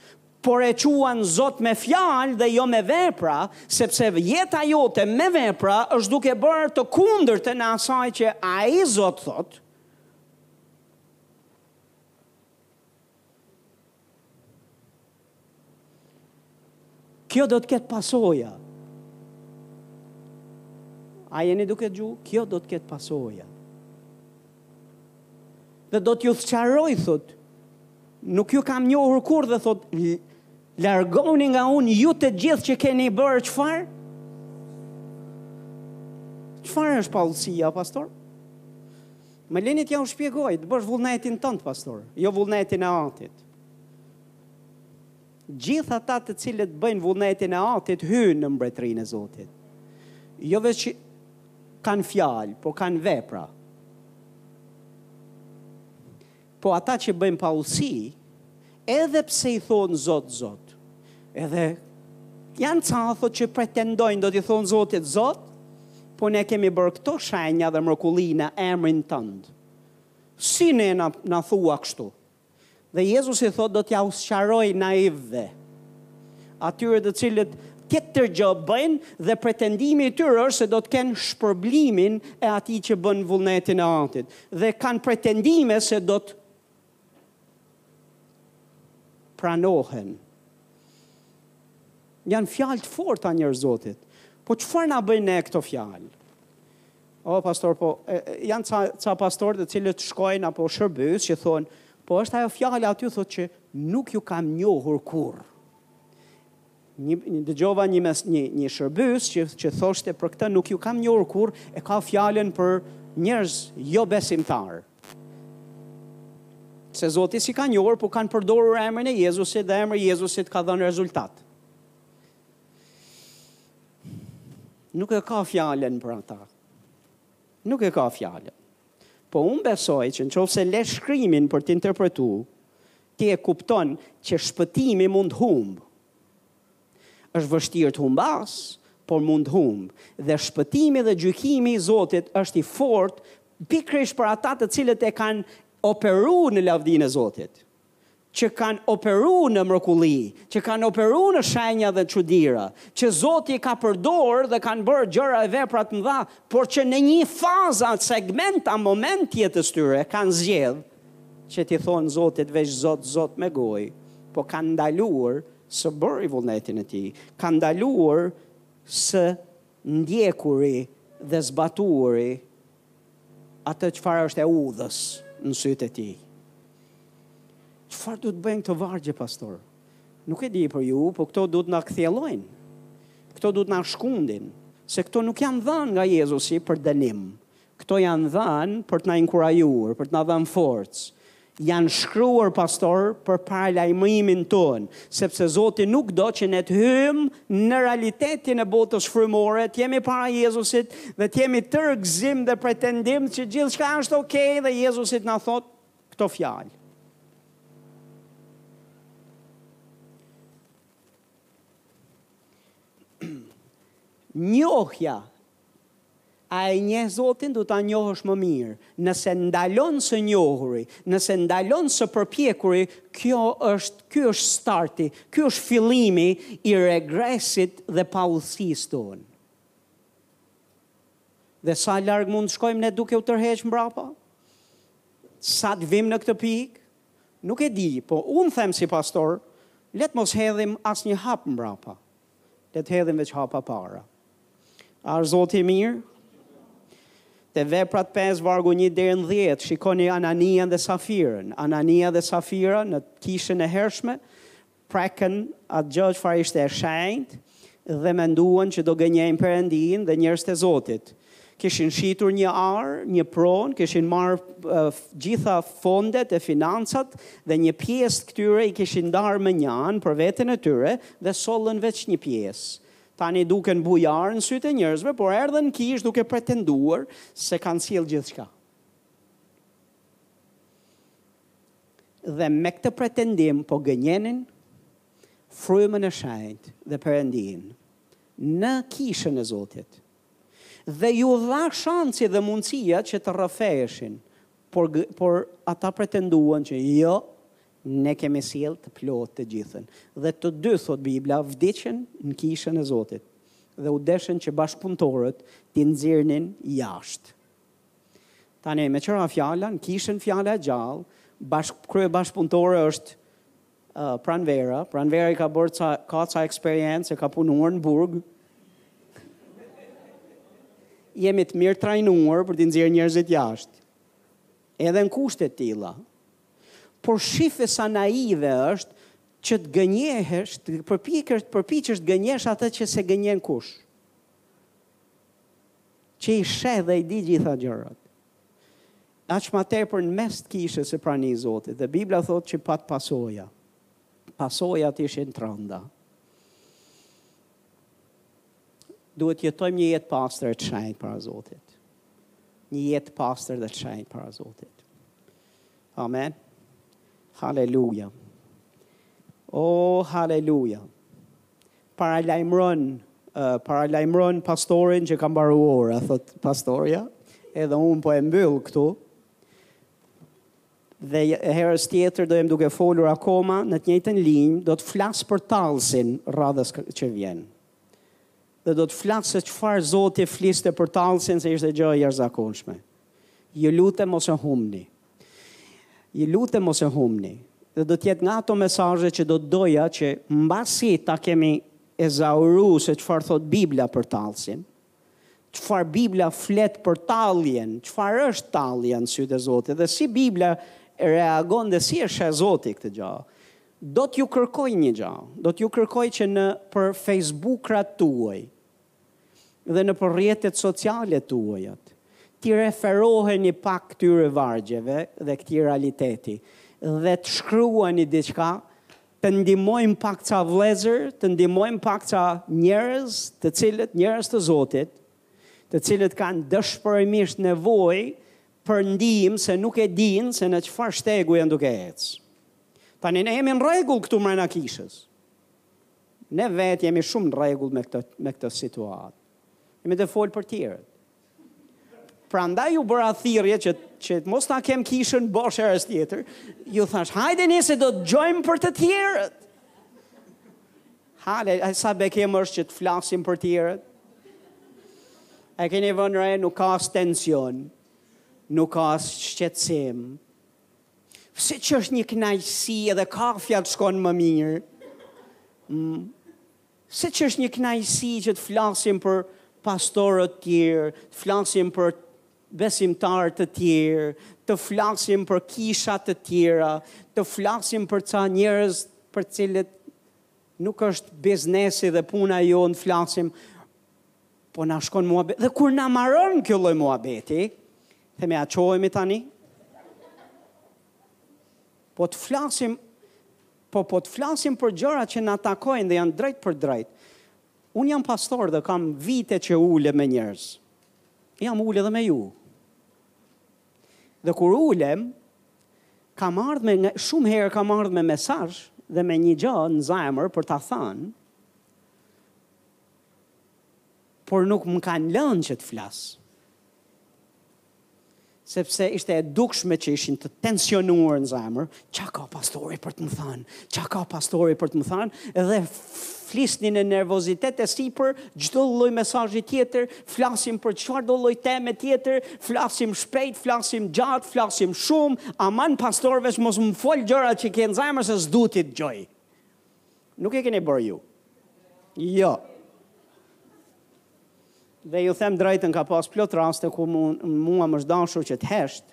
por e quan Zot me fjalë dhe jo me vepra, sepse jeta jote me vepra është duke bërë të kundërtën e asaj që ai Zot thotë, Kjo do të ketë pasoja. A jeni duke dëgju? Kjo do të ketë pasoja. Dhe do t'ju sqaroj, thotë, nuk ju kam njohur kurrë dhe thotë, largoni nga unë ju të gjithë që keni bërë çfarë? Çfarë është paudhësia, pastor? Më lini t'jua shpjegoj, të bësh vullnetin tënd, pastor, jo vullnetin e atit. Gjithë ata të cilët bëjnë vullnetin e atit hyjnë në mbretërinë e Zotit. Jo veç kanë fjalë, po kanë vepra. Po ata që bëjnë paudhësi, edhe pse i thonë Zot, Zot, edhe janë ca thotë që pretendojnë do t'i thonë Zotit Zot, po ne kemi bërë këto shenja dhe mrekulli në emrin tënd. Si ne na, na thua kështu? Dhe Jezusi thotë do t'jua sqaroj naivëve, atyre të cilët tjetër gjë bëjnë dhe pretendimi i tyre është se do të kenë shpërblimin e atij që bën vullnetin e Atit. Dhe kanë pretendime se do të pranohen. Janë fjalë të forta njerëz të Zotit. Po çfarë na bëjnë ne këto fjalë? O, pastor, po, janë ca, ca pastorë të cilët shkojnë apo shërbyes që thonë, po është ajo fjala aty thotë që nuk ju kam njohur kurrë. Një, dëgjova një, mes, një, një shërbyes që, që thoshte për këtë nuk ju kam njohur kurrë e ka fjalën për njerëz jobesimtarë. Se Zoti s'i ka njohur, po kanë përdorur emrin e Jezusit dhe emri i Jezusit ka dhënë rezultat. Nuk e ka fjalën për ata. Nuk e ka fjalën. Po unë besoj që në qoftë se le shkrimin për të interpretu, Ti e kupton që shpëtimi mund humb. Është vështirë të humbasë, por mund humb. Dhe shpëtimi dhe gjykimi i Zotit është i fortë pikërisht për ata të cilët kanë operu në lavdinë e Zotit, që kanë operu në mrekulli, që kanë operu në shenja dhe çudira, që Zoti i ka përdorë dhe kanë bërë gjëra e vepra të mëdha, por që në një fazë, segment a moment të jetës tyre kanë zgjedhë që t'i thonë zotit veç zot zot me gojë po kanë ndaluar së bëri vullnetin e tij kanë ndaluar së ndjekuri dhe zbatuari atë çfarë është e udhës në sytë e tij çfarë duhet bëjnë këto vargje pastor nuk e di për ju po këto duhet na kthjellojnë këto duhet na shkundin se këto nuk janë dhanë nga Jezusi për dënim Këto janë dhanë për të na inkurajuar, për të na dhanë forcë. Janë shkruar, pastor, për paralajmërimin tonë, sepse Zoti nuk do që ne të hyjmë në realitetin e botës frymore, të jemi para Jezusit dhe të jemi tërë gëzim dhe pretendim që gjithçka është ok dhe Jezusi t'na thotë këto fjalë. njohja A e njeh Zotin, do ta njohësh më mirë. Nëse ndalon së njohuri, nëse ndalon së përpjekuri, kjo është, ky është starti, ky është fillimi i regresit dhe paudhësisë tonë. Dhe sa larg mund të shkojmë ne duke u tërheqë mbrapa? Sa të vijmë në këtë pikë? Nuk e di, po unë them si pastor, le të mos hedhim asnjë hap mbrapa. Le të hedhim veç hapa para. A është Zoti i mirë? Te veprat 5 vargu 1 deri në 10, shikoni Ananian dhe Safirën. Anania dhe Safira në kishën e hershme prekën atë gjë çfarë ishte e shenjtë dhe menduan që do gënjejnë Perëndinë dhe njerëzit e Zotit. Kishin shitur një arë, një pronë, kishin marrë gjitha fondet e financat dhe një pjesë këtyre i kishin ndarë mënjanë për veten e tyre dhe sollën veç një pjesë. Tani duken bujarë në sytë e njerëzve, por erdhën në kishë duke pretenduar se kanë sjellë gjithçka. Dhe me këtë pretendim po gënjenin Frymën e Shenjtë dhe Perëndinë në kishën e Zotit, Dhe iu dha shansi dhe mundësia që të rrëfeheshin, por por ata pretenduan që jo, ne kemi sjellë të plotë të gjithën. Dhe të dy, thotë Bibla, vdiqën në kishën e Zotit dhe u deshën që bashkëpunëtorët t'i nxirrnin jashtë. Tani, meqë ra fjala, në kishën fjala e gjallë, bashkë, kryebashkëpunëtore është Pranvera, Pranvera i ka bërë ca, ka ca eksperiencë, ka punuar në burg. Jemi të mirë trajnuar për t'i nxjerrë njerëzit jashtë. Edhe në kushte të tilla. Por shife sa naive është që të gënjehesh, të përpiqesh, të përpiqesh të gënjesh atë që s'e gënjen kush. Që i sheh dhe i di gjitha gjërat. Aq ma tepër në mes të kishës e pranë Zotit, dhe Bibla thotë që pat pasoja. Pasojat ishin të rënda. Duhet të jetojmë një jetë të pastër e të shenjtë para Zotit. Një jetë të pastër dhe të shenjtë para Zotit. Amen. Haleluja. O, oh, haleluja. Paralajmëron paralajmëron pastorin që ka mbaru ora, thot pastorja, edhe unë po e mbyll këtu, dhe herës tjetër do jem duke folur akoma në të njëjtën linjë, do të flas për tallsin radhës që vjen. Dhe do të flas se çfarë Zoti fliste për tallsin se ishte gjë e jashtëzakonshme. Ju lutem mos e humbni. Ju lutem mos e humbni. Dhe do të jetë nga ato mesazhe që do të doja që mbasi ta kemi ezauru se çfarë thotë Bibla për tallsin, çfarë Bibla flet për talljen, çfarë është tallja në sytë e Zotit dhe si Bibla reagon dhe si e sheh Zoti këtë gjë. Do t'ju kërkoj një gjë, do t'ju kërkoj që nëpër Facebook-rat tuaj, dhe nëpër rrjetet sociale tuajat, t'i referoheni pak këtyre vargjeve dhe këtij realiteti dhe të shkruani diçka, të ndihmojmë pak ca vëllezër, të ndihmojmë pak ca njerëz, të cilët njerëz të Zotit, të cilët kanë dëshpërimisht nevojë për ndihmë se nuk e dinë se në çfarë shtegu janë duke ecë. Tani ne jemi në rregull këtu mrena kishës. Ne vetë jemi shumë në rregull me këtë me këtë situatë. Jemi te fol për tjerët. Prandaj ju bëra thirrje që që mos ta kem kishën bosh herës tjetër, ju thash, hajdeni se do të gjojmë për të tjerët. Hale, e sa bekim është që të flasim për tjerët? E keni vënë re, nuk ka as tension, nuk ka as shqetsim, Seç është një kënaqësi edhe kafja të shkon më mirë. Mm. Seç është një kënaqësi që të flasim për pastorë të tjerë, të flasim për besimtarë të tjerë, të flasim për kisha të tjera, të flasim për ca njerëz për cilët nuk është biznesi dhe puna jonë, flasim Po na shkon muhabeti. Dhe kur na maron kjo lloj muhabeti, themi a çohemi tani? Po të flasim po po të flasim për gjëra që na takojnë dhe janë drejtpërdrejt. Unë jam pastor dhe kam vite që ulem me njerëz. Jam ulë edhe me ju. Dhe kur ulem, kam ardhë me, shumë herë kam ardhë me mesazh dhe me një gjë në zemër për ta thënë, por nuk më kanë lënë që të flas. Sepse ishte e dukshme që ishin të tensionuar në zemër, çka ka pastori për të më thënë? Çka ka pastori për të më thënë? Dhe flisnin në nervozitet e sipër, çdo lloj mesazhi tjetër, flasim për çfarë do lloj teme tjetër, flasim shpejt, flasim gjatë, flasim shumë, aman pastor veç mos më fol gjëra që ke në zemër se s'du t'i dëgjoj. Nuk e keni bërë ju. Jo. Dhe ju them drejtën ka pas plot raste kur mu, mua më është dashur që të hesht.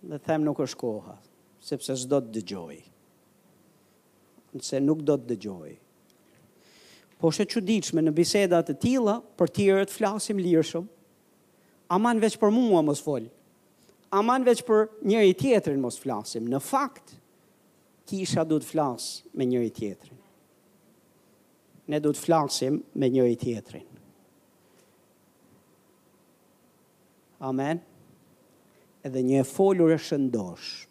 Dhe them nuk është koha, sepse s'do të dëgjoj. Se nuk do të dëgjoj. Po është e çuditshme në biseda të tilla për tjerët flasim lirshëm. Aman veç për mua mos fol. Aman veç për njëri-tjetrin mos flasim. Në fakt, Kisha duhet të flasë me njëri-tjetrin. Ne duhet të flasim me njëri-tjetrin. Amen. Edhe një e folur e shëndosh.